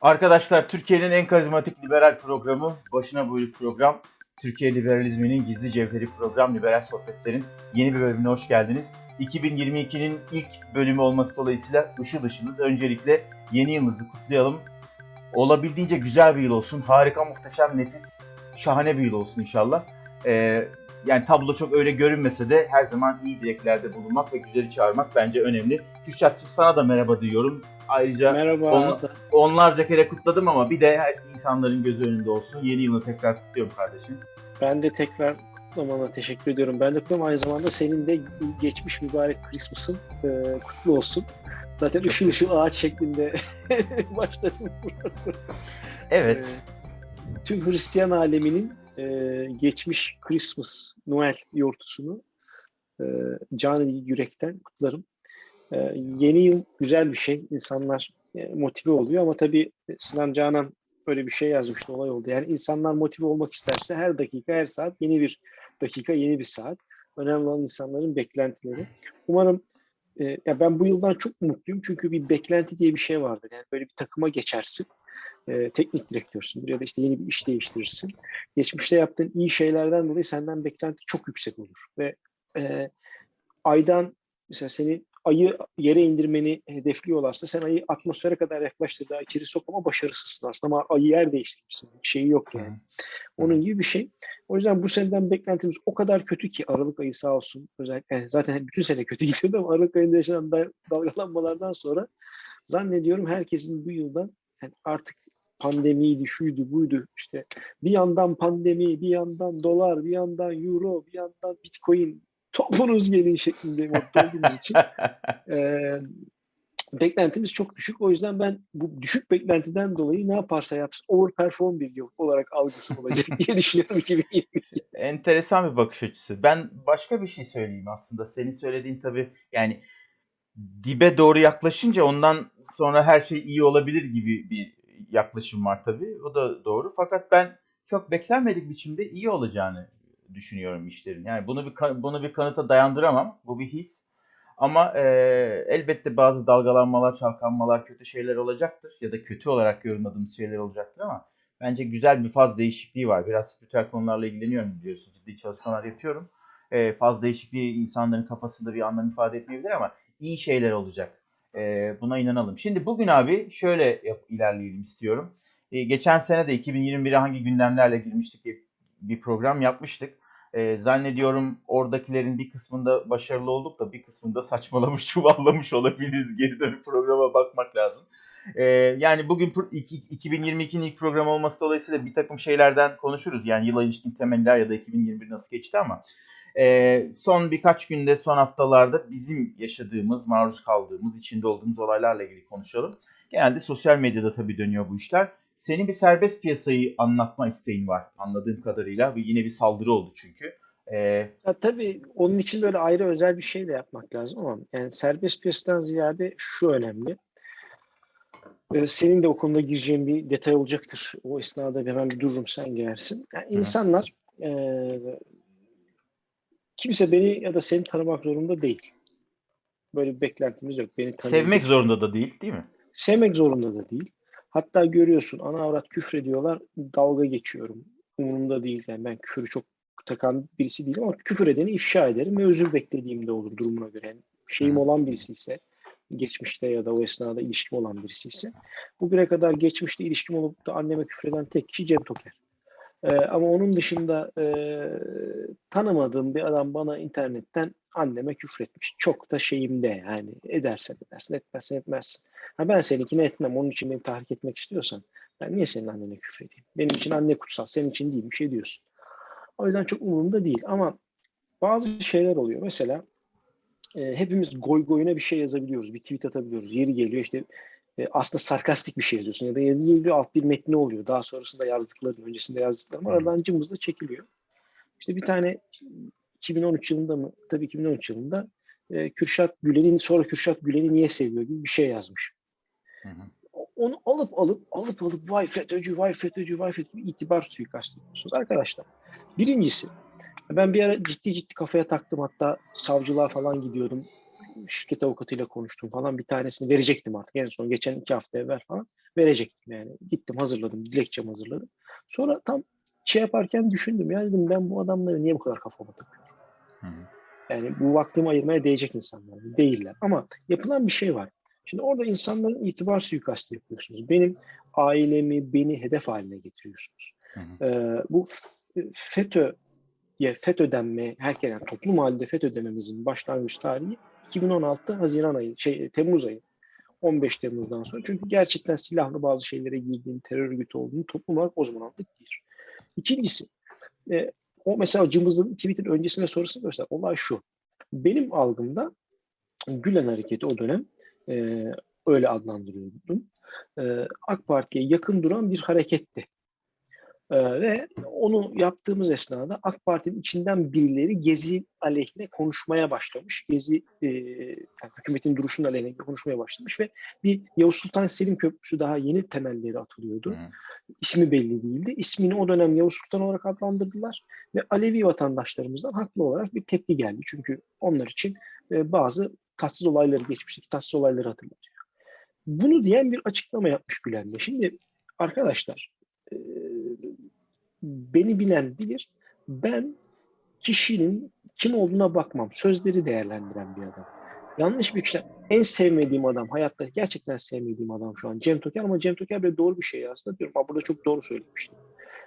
Arkadaşlar Türkiye'nin en karizmatik liberal programı, başına buyruk program, Türkiye liberalizminin gizli cevheri program Liberal Sohbetler'in yeni bir bölümüne hoş geldiniz. 2022'nin ilk bölümü olması dolayısıyla ışıl ışılız. Öncelikle yeni yılınızı kutlayalım. Olabildiğince güzel bir yıl olsun. Harika, muhteşem, nefis, şahane bir yıl olsun inşallah. Ee, yani tablo çok öyle görünmese de her zaman iyi dileklerde bulunmak ve güzeli çağırmak bence önemli. Kürşatçığım sana da merhaba diyorum. Ayrıca Merhaba. Onu- onlarca kere kutladım ama bir de her insanların gözü önünde olsun. Yeni yılı tekrar kutluyorum kardeşim. Ben de tekrar kutlamana teşekkür ediyorum. Ben de kutluyorum. Aynı zamanda senin de geçmiş mübarek Christmas'ın e, kutlu olsun. Zaten Çok ışıl ışıl ağaç şeklinde başladım. Evet. E, tüm Hristiyan aleminin e, geçmiş Christmas, Noel yortusunu e, canı yürekten kutlarım. E, yeni yıl güzel bir şey. İnsanlar e, motive oluyor ama tabii Sinan Canan böyle bir şey yazmıştı olay oldu. Yani insanlar motive olmak isterse her dakika, her saat yeni bir dakika, yeni bir saat. Önemli olan insanların beklentileri. Umarım e, ya ben bu yıldan çok mutluyum çünkü bir beklenti diye bir şey vardır. Yani böyle bir takıma geçersin. E, teknik direktörsün ya da işte yeni bir iş değiştirirsin. Geçmişte yaptığın iyi şeylerden dolayı senden beklenti çok yüksek olur ve e, aydan mesela seni ayı yere indirmeni hedefliyorlarsa sen ayı atmosfere kadar yaklaştır daha içeri sok ama başarısızsın aslında ama ayı yer değiştirmişsin. Bir şeyi yok yani. Onun gibi bir şey. O yüzden bu seneden beklentimiz o kadar kötü ki Aralık ayı sağ olsun. Özellikle yani zaten bütün sene kötü gidiyordu ama Aralık ayında yaşanan da- dalgalanmalardan sonra zannediyorum herkesin bu yıldan yani artık pandemiydi, şuydu, buydu işte bir yandan pandemi, bir yandan dolar, bir yandan euro, bir yandan bitcoin topunuz gelin şeklinde motto olduğumuz için Eee, beklentimiz çok düşük. O yüzden ben bu düşük beklentiden dolayı ne yaparsa yapsın overperform bir yıl olarak algısı olacak diye düşünüyorum 2022. Enteresan bir bakış açısı. Ben başka bir şey söyleyeyim aslında. Senin söylediğin tabii yani dibe doğru yaklaşınca ondan sonra her şey iyi olabilir gibi bir yaklaşım var tabii. O da doğru. Fakat ben çok beklenmedik biçimde iyi olacağını düşünüyorum işlerin. Yani bunu bir bunu bir kanıta dayandıramam. Bu bir his. Ama e, elbette bazı dalgalanmalar, çalkanmalar, kötü şeyler olacaktır ya da kötü olarak yorumladığımız şeyler olacaktır ama bence güzel bir faz değişikliği var. Biraz spiritüel konularla ilgileniyorum biliyorsun. Ciddi çalışmalar yapıyorum. E, faz değişikliği insanların kafasında bir anlam ifade etmeyebilir ama iyi şeyler olacak. E, buna inanalım. Şimdi bugün abi şöyle yap, ilerleyelim istiyorum. E, geçen sene de 2021'e hangi gündemlerle girmiştik diye bir program yapmıştık. E, zannediyorum oradakilerin bir kısmında başarılı olduk da bir kısmında saçmalamış, çuvallamış olabiliriz. Geri dönüp programa bakmak lazım. E, yani bugün pro- iki- 2022'nin ilk programı olması dolayısıyla bir takım şeylerden konuşuruz. Yani yıla ilişkin temeller ya da 2021 nasıl geçti ama e, son birkaç günde, son haftalarda bizim yaşadığımız, maruz kaldığımız, içinde olduğumuz olaylarla ilgili konuşalım. Genelde sosyal medyada tabii dönüyor bu işler. Senin bir serbest piyasayı anlatma isteğin var anladığım kadarıyla. Bu yine bir saldırı oldu çünkü. Ee, Ya tabii onun için böyle ayrı özel bir şey de yapmak lazım ama yani serbest piyasadan ziyade şu önemli. Ee, senin de o konuda gireceğin bir detay olacaktır. O esnada hemen bir dururum sen girersin. Yani insanlar eee, kimse beni ya da seni tanımak zorunda değil. Böyle bir beklentimiz yok. Beni tanıyın. sevmek zorunda da değil değil mi? Sevmek zorunda da değil. Hatta görüyorsun ana avrat küfrediyorlar. Dalga geçiyorum. Umurumda değil. Yani ben küfürü çok takan birisi değilim ama küfür edeni ifşa ederim ve özür beklediğim de olur durumuna göre. Yani şeyim Hı. olan birisi ise geçmişte ya da o esnada ilişkim olan birisi ise bugüne kadar geçmişte ilişkim olup da anneme küfreden tek kişi Cem Toker. Ee, ama onun dışında e, tanımadığım bir adam bana internetten anneme küfretmiş. Çok da şeyimde yani edersen edersin etmezsen etmezsin. Ha ben seninkini etmem. Onun için beni tahrik etmek istiyorsan ben niye senin annene küfredeyim? Benim için anne kutsal, senin için değil bir şey diyorsun. O yüzden çok umurumda değil ama bazı şeyler oluyor. Mesela e, hepimiz goy goyuna bir şey yazabiliyoruz. Bir tweet atabiliyoruz. Yeri geliyor işte e, aslında sarkastik bir şey yazıyorsun ya da geliyor alt bir metni oluyor. Daha sonrasında yazdıkların, öncesinde yazdıklarım aradan cımbızla çekiliyor. İşte bir tane 2013 yılında mı? Tabii 2013 yılında e, Kürşat Gülen'in sonra Kürşat Gülen'i niye seviyor gibi bir şey yazmış. Hı hı. Onu alıp alıp alıp alıp vay FETÖ'cü, vay FETÖ'cü, vay FETÖ'cü itibar suikastı yapıyorsunuz. Arkadaşlar birincisi ben bir ara ciddi ciddi kafaya taktım hatta savcılığa falan gidiyordum. Şirket avukatıyla konuştum falan bir tanesini verecektim artık en son geçen iki hafta evvel falan. verecektim yani. Gittim hazırladım, dilekçemi hazırladım. Sonra tam şey yaparken düşündüm ya dedim ben bu adamları niye bu kadar kafama takıyorum? Yani bu vaktimi ayırmaya değecek insanlar değiller. Ama yapılan bir şey var. Şimdi orada insanların itibar suikastı yapıyorsunuz. Benim ailemi, beni hedef haline getiriyorsunuz. Hı. Ee, bu FETÖ ya FETÖ denme, herkes yani toplum halinde FETÖ dememizin başlangıç tarihi 2016 Haziran ayı, şey Temmuz ayı. 15 Temmuz'dan sonra. Çünkü gerçekten silahlı bazı şeylere girdiğini, terör örgütü olduğunu toplum olarak o zaman anladık bir. İkincisi, e, o mesela Cımbız'ın Twitter öncesine sonrasını göster. Olay şu. Benim algımda Gülen hareketi o dönem e, öyle adlandırıyordum. E, AK Parti'ye yakın duran bir hareketti. E, ve onu yaptığımız esnada AK Parti'nin içinden birileri Gezi aleyhine konuşmaya başlamış. Gezi e, yani hükümetin duruşunun aleyhine konuşmaya başlamış ve bir Yavuz Sultan Selim Köprüsü daha yeni temelleri atılıyordu. Hı. İsmi belli değildi. İsmini o dönem Yavuz Sultan olarak adlandırdılar ve Alevi vatandaşlarımızdan haklı olarak bir tepki geldi. Çünkü onlar için e, bazı tatsız olayları geçmişteki tatsız olayları hatırlatıyor. Bunu diyen bir açıklama yapmış Gülen. Şimdi arkadaşlar beni bilen bilir. Ben kişinin kim olduğuna bakmam. Sözleri değerlendiren bir adam. Yanlış bir kişi. En sevmediğim adam, hayatta gerçekten sevmediğim adam şu an Cem Toker ama Cem Toker böyle doğru bir şey yazdı diyorum. Ha, burada çok doğru söylemiştim.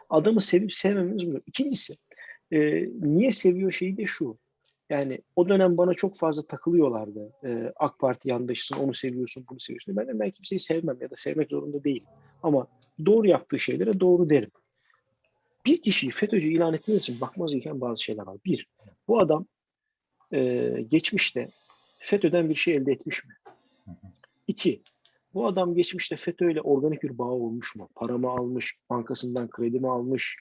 Adamı sevip sevmememiz bu. İkincisi, e, niye seviyor şeyi de şu. Yani o dönem bana çok fazla takılıyorlardı. E, AK Parti yandaşısın, onu seviyorsun, bunu seviyorsun. Ben de ben kimseyi sevmem ya da sevmek zorunda değilim. Ama doğru yaptığı şeylere doğru derim. Bir kişiyi FETÖ'cü ilan için bakmaz gereken bazı şeyler var. Bir, bu adam e, geçmişte FETÖ'den bir şey elde etmiş mi? İki, bu adam geçmişte FETÖ ile organik bir bağ olmuş mu? Paramı almış, bankasından kredi mi almış,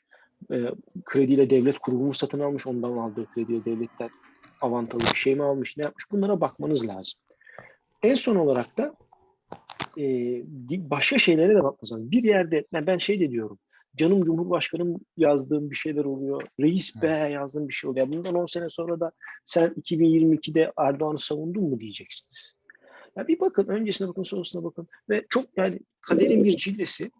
e, krediyle devlet kurumu mu satın almış, ondan aldığı krediyle devletten avantalı bir şey mi almış, ne yapmış? Bunlara bakmanız lazım. En son olarak da e, başka şeylere de bakmanız lazım. Bir yerde, yani ben şey de diyorum, canım Cumhurbaşkanım yazdığım bir şeyler oluyor, reis be yazdığım bir şey oluyor. Bundan 10 sene sonra da sen 2022'de Erdoğan'ı savundun mu diyeceksiniz. Ya bir bakın, öncesine bakın, sonrasına bakın. Ve çok yani kaderin bir cillesi.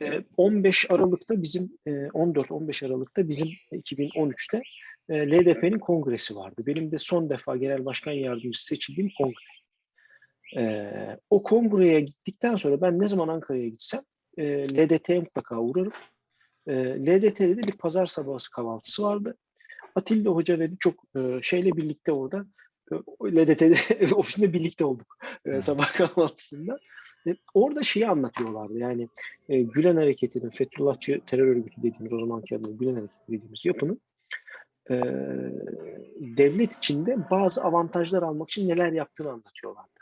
e, 15 Aralık'ta bizim, e, 14-15 Aralık'ta bizim 2013'te e, LDP'nin kongresi vardı. Benim de son defa genel başkan yardımcısı seçildiğim kongre. E, o kongreye gittikten sonra ben ne zaman Ankara'ya gitsem e, LDT'ye mutlaka uğrarım. E, LDT'de de bir pazar sabahı kahvaltısı vardı. Atilla Hoca ve birçok e, şeyle birlikte orada e, LDT'de ofisinde birlikte olduk e, sabah kahvaltısında. E, orada şeyi anlatıyorlardı yani e, Gülen Hareketi'nin Fethullahçı terör örgütü dediğimiz o zamanki adıyla Gülen Hareketi dediğimiz yapının e, devlet içinde bazı avantajlar almak için neler yaptığını anlatıyorlardı.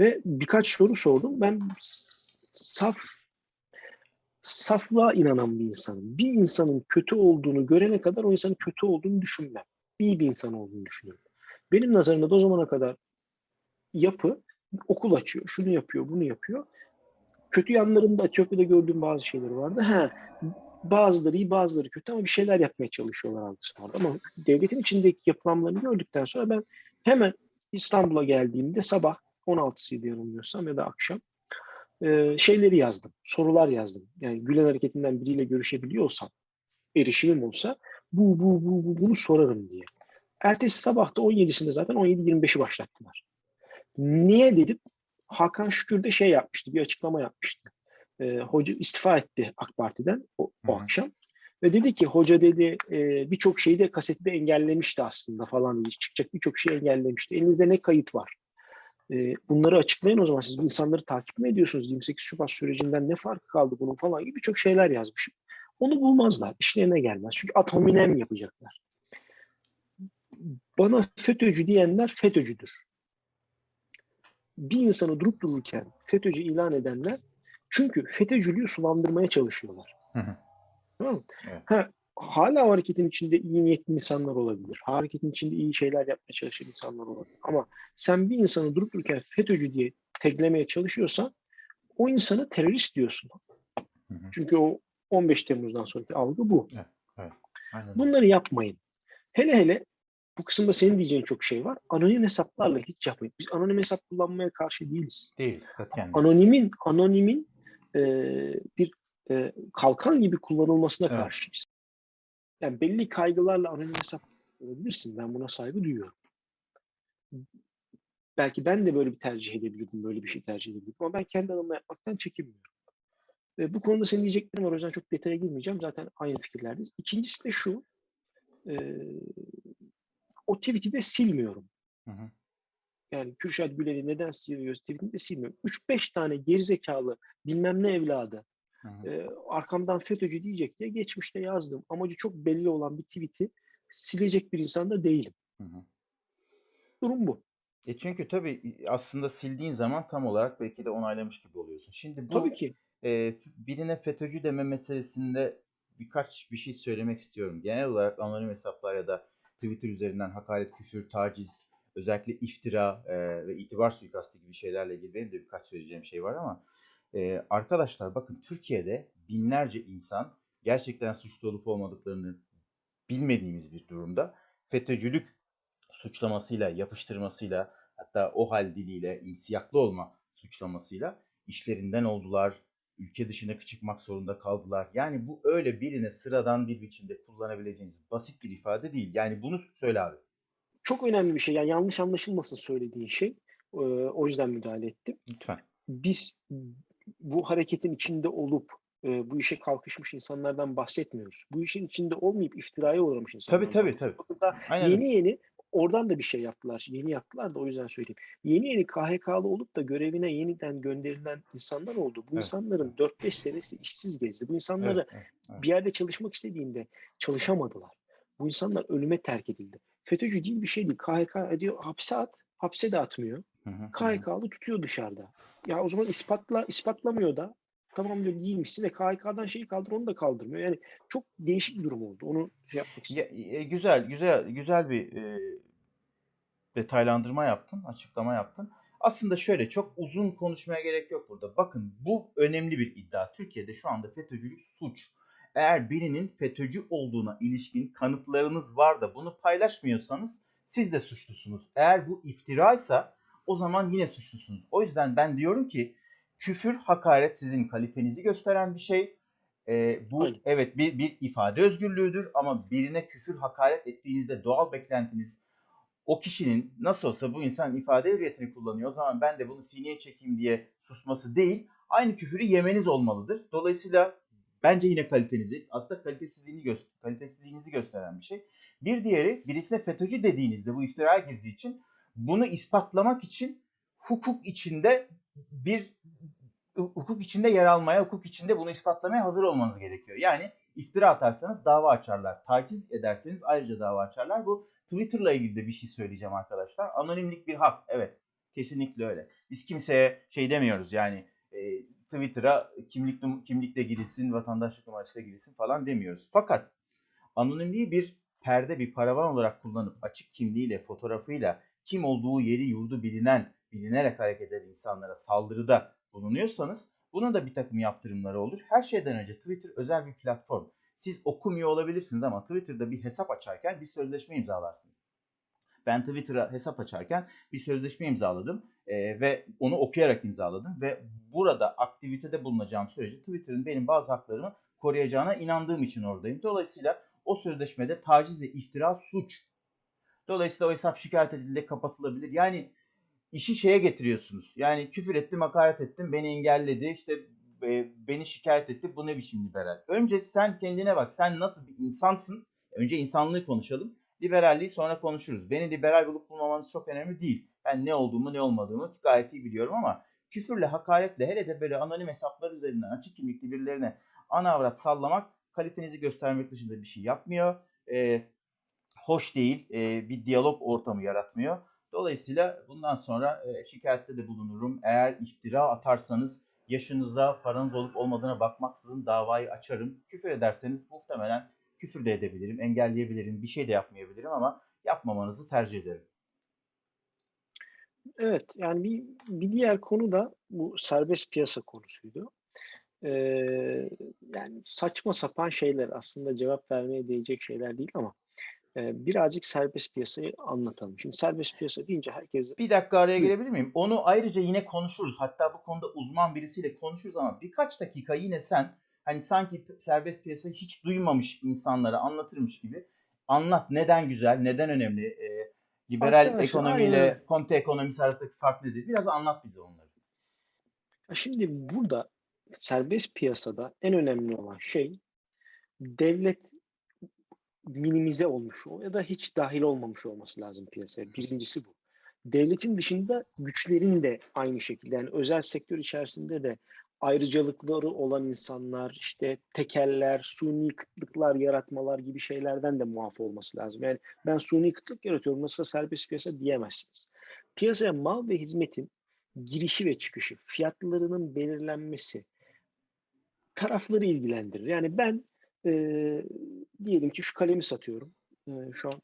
Ve birkaç soru sordum. Ben saf saflığa inanan bir insanım. Bir insanın kötü olduğunu görene kadar o insanın kötü olduğunu düşünmem. İyi bir insan olduğunu düşünüyorum. Benim nazarımda da o zamana kadar yapı okul açıyor, şunu yapıyor, bunu yapıyor. Kötü yanlarında Etiyopya'da gördüğüm bazı şeyler vardı. Ha, bazıları iyi, bazıları kötü ama bir şeyler yapmaya çalışıyorlar vardı. Ama devletin içindeki yapılanmalarını gördükten sonra ben hemen İstanbul'a geldiğimde sabah 16'sıydı yanılmıyorsam ya da akşam e, şeyleri yazdım, sorular yazdım. Yani Gülen Hareketi'nden biriyle görüşebiliyorsam, erişimim olsa bu, bu, bu, bu bunu sorarım diye. Ertesi sabah da 17'sinde zaten 17-25'i başlattılar. Niye dedim? Hakan Şükür de şey yapmıştı, bir açıklama yapmıştı. Ee, hoca istifa etti AK Parti'den o, o akşam. Ve dedi ki hoca dedi e, birçok şeyi de kaseti de engellemişti aslında falan dedi. Çıkacak birçok şeyi engellemişti. Elinizde ne kayıt var? E, bunları açıklayın o zaman. Siz insanları takip mi ediyorsunuz? 28 Şubat sürecinden ne farkı kaldı bunun falan gibi birçok şeyler yazmışım. Onu bulmazlar. İşlerine gelmez. Çünkü ad hominem yapacaklar. Bana FETÖ'cü diyenler FETÖ'cüdür. Bir insanı durup dururken FETÖ'cü ilan edenler çünkü FETÖ'cülüğü sulandırmaya çalışıyorlar. Hı hı. Tamam mı? Evet. Ha, hala hareketin içinde iyi niyetli insanlar olabilir. Hareketin içinde iyi şeyler yapmaya çalışan insanlar olabilir. Ama sen bir insanı durup dururken FETÖ'cü diye teklemeye çalışıyorsan o insanı terörist diyorsun. Hı hı. Çünkü o 15 Temmuz'dan sonraki algı bu. Aynen öyle. Bunları yapmayın. Hele hele bu kısımda senin diyeceğin çok şey var. Anonim hesaplarla hiç yapmayın. Biz anonim hesap kullanmaya karşı değiliz. Değil. Anonimin anonimin eee, bir eee, kalkan gibi kullanılmasına Evet. karşıyız. Yani belli kaygılarla anonim hesap olabilirsin. Ben buna saygı duyuyorum. Belki ben de böyle bir tercih edebilirdim, böyle bir şey tercih edebilirdim ama ben kendi adıma yapmaktan çekinmiyorum. Ve bu konuda senin diyeceklerin var. O yüzden çok detaya girmeyeceğim. Zaten aynı fikirlerdeyiz. İkincisi de şu. eee, o tweet'i de silmiyorum. Hı hı. Yani Kürşat Güler'i neden siliyoruz tweetini de silmiyorum. 3-5 tane gerizekalı bilmem ne evladı Hı e, arkamdan FETÖ'cü diyecek diye geçmişte yazdım. Amacı çok belli olan bir tweet'i silecek bir insan da değilim. Hı hı. Durum bu. E çünkü tabii aslında sildiğin zaman tam olarak belki de onaylamış gibi oluyorsun. Şimdi bu Tabii ki. e, birine FETÖ'cü deme meselesinde birkaç bir şey söylemek istiyorum. Genel olarak anonim hesaplar ya da Twitter üzerinden hakaret, küfür, taciz, özellikle iftira e, ve itibar suikastı gibi şeylerle ilgili benim de birkaç söyleyeceğim şey var ama e, arkadaşlar bakın Türkiye'de binlerce insan gerçekten suçlu olup olmadıklarını bilmediğimiz bir durumda FETÖ'cülük suçlamasıyla, yapıştırmasıyla hatta o hal diliyle insiyaklı olma suçlamasıyla işlerinden oldular, ülke dışına çıkmak zorunda kaldılar. Yani bu öyle birine sıradan bir biçimde kullanabileceğiniz basit bir ifade değil. Yani bunu söyle abi. Çok önemli bir şey. Yani yanlış anlaşılmasın söylediğin şey. Ee, o yüzden müdahale ettim. Lütfen. Biz bu hareketin içinde olup e, bu işe kalkışmış insanlardan bahsetmiyoruz. Bu işin içinde olmayıp iftiraya uğramış insanlardan Tabii tabii tabii. Aynen. Yeni yeni oradan da bir şey yaptılar. Yeni yaptılar da o yüzden söyleyeyim. Yeni yeni KHK'lı olup da görevine yeniden gönderilen insanlar oldu. Bu Evet. insanların 4-5 senesi işsiz gezdi. Bu insanları Evet, evet, evet. bir yerde çalışmak istediğinde çalışamadılar. Bu insanlar ölüme terk edildi. FETÖ'cü değil bir şey değil. KHK ediyor hapse at. Hapse de atmıyor. KHK'lı tutuyor dışarıda. Ya o zaman ispatla ispatlamıyor da tamam diyor değilmişsin de KHK'dan şeyi kaldır onu da kaldırmıyor. Yani çok değişik bir durum oldu. Onu şey yapmak istedim. Ya, e, güzel güzel güzel bir e, detaylandırma yaptın, açıklama yaptın. Aslında şöyle çok uzun konuşmaya gerek yok burada. Bakın bu önemli bir iddia. Türkiye'de şu anda FETÖ'cülük suç. Eğer birinin FETÖ'cü olduğuna ilişkin kanıtlarınız var da bunu paylaşmıyorsanız siz de suçlusunuz. Eğer bu iftiraysa o zaman yine suçlusunuz. O yüzden ben diyorum ki küfür, hakaret sizin kalitenizi gösteren bir şey. Ee, bu Aynen. evet bir, bir ifade özgürlüğüdür ama birine küfür, hakaret ettiğinizde doğal beklentiniz o kişinin nasıl olsa bu insan ifade hürriyetini kullanıyor. O zaman ben de bunu sineye çekeyim diye susması değil. Aynı küfürü yemeniz olmalıdır. Dolayısıyla bence yine kalitenizi, aslında kalitesizliğini gö- kalitesizliğinizi gösteren bir şey. Bir diğeri birisine FETÖ'cü dediğinizde bu iftiraya girdiği için bunu ispatlamak için hukuk içinde bir hukuk içinde yer almaya, hukuk içinde bunu ispatlamaya hazır olmanız gerekiyor. Yani iftira atarsanız dava açarlar. Taciz ederseniz ayrıca dava açarlar. Bu Twitter'la ilgili de bir şey söyleyeceğim arkadaşlar. Anonimlik bir hak. Evet. Kesinlikle öyle. Biz kimseye şey demiyoruz yani e, Twitter'a kimlik kimlikle girilsin, vatandaşlık numarasıyla girilsin falan demiyoruz. Fakat anonimliği bir perde, bir paravan olarak kullanıp açık kimliğiyle, fotoğrafıyla kim olduğu yeri yurdu bilinen, bilinerek hareket eden insanlara saldırıda bulunuyorsanız bunun da bir takım yaptırımları olur. Her şeyden önce Twitter özel bir platform. Siz okumuyor olabilirsiniz ama Twitter'da bir hesap açarken bir sözleşme imzalarsınız. Ben Twitter'a hesap açarken bir sözleşme imzaladım e, ve onu okuyarak imzaladım ve burada aktivitede bulunacağım sürece Twitter'ın benim bazı haklarımı koruyacağına inandığım için oradayım. Dolayısıyla o sözleşmede taciz ve iftira suç. Dolayısıyla o hesap şikayet edildiğinde kapatılabilir. Yani işi şeye getiriyorsunuz. Yani küfür ettim, hakaret ettim, beni engelledi, işte e, beni şikayet etti. Bu ne biçim liberal? Önce sen kendine bak. Sen nasıl bir insansın? Önce insanlığı konuşalım. Liberalliği sonra konuşuruz. Beni liberal bulup bulmamanız çok önemli değil. Ben ne olduğumu ne olmadığımı gayet iyi biliyorum ama küfürle, hakaretle hele de böyle anonim hesaplar üzerinden açık kimlikli birilerine ana avrat sallamak kalitenizi göstermek dışında bir şey yapmıyor. E, hoş değil. E, bir diyalog ortamı yaratmıyor. Dolayısıyla bundan sonra e, şikayette de bulunurum. Eğer iftira atarsanız yaşınıza, paranız olup olmadığına bakmaksızın davayı açarım. Küfür ederseniz muhtemelen küfür de edebilirim, engelleyebilirim, bir şey de yapmayabilirim ama yapmamanızı tercih ederim. Evet yani bir, bir diğer konu da bu serbest piyasa konusuydu. Ee, yani saçma sapan şeyler aslında cevap vermeye değecek şeyler değil ama e, birazcık serbest piyasayı anlatalım. Şimdi serbest piyasa deyince herkes Bir dakika araya Buyur. gelebilir miyim? Onu ayrıca yine konuşuruz. Hatta bu konuda uzman birisiyle konuşuruz ama birkaç dakika yine sen hani sanki serbest piyasayı hiç duymamış insanlara anlatırmış gibi anlat. Neden güzel, neden önemli? Ee, liberal Arkadaşlar, ekonomiyle aynen. konte ekonomisi arasındaki fark nedir? Biraz anlat bize onları. Şimdi burada serbest piyasada en önemli olan şey devlet minimize olmuş ya da hiç dahil olmamış olması lazım piyasaya. Birincisi bu. Devletin dışında güçlerin de aynı şekilde yani özel sektör içerisinde de ayrıcalıkları olan insanlar, işte tekeller, suni kıtlıklar yaratmalar gibi şeylerden de muaf olması lazım. Yani ben suni kıtlık yaratıyorum nasıl serbest piyasa diyemezsiniz. Piyasaya mal ve hizmetin girişi ve çıkışı, fiyatlarının belirlenmesi tarafları ilgilendirir. Yani ben e, diyelim ki şu kalemi satıyorum. E, şu an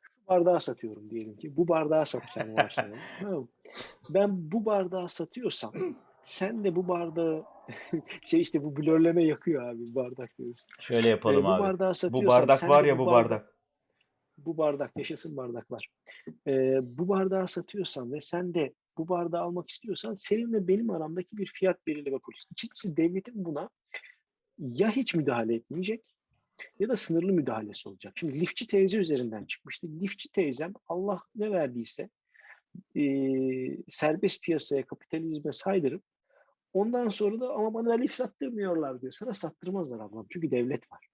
şu bardağı satıyorum diyelim ki. Bu bardağı satacağım varsayalım. Ben bu bardağı satıyorsam sen de bu bardağı şey işte bu blörleme yakıyor abi bardak diyorsun. Şöyle E, yapalım bu abi. bardağı Bu bardak var ya bu bardak. bu bardak yaşasın bardaklar. Ee, bu bardağı satıyorsan ve sen de bu bardağı almak istiyorsan seninle benim aramdaki bir fiyat belirleme politikası. İkincisi devletin buna ya hiç müdahale etmeyecek ya da sınırlı müdahalesi olacak. Şimdi lifçi teyze üzerinden çıkmıştı. Lifçi teyzem Allah ne verdiyse e, serbest piyasaya, kapitalizme saydırıp ondan sonra da ama bana lif sattırmıyorlar diyor. Sana sattırmazlar ablam çünkü devlet var.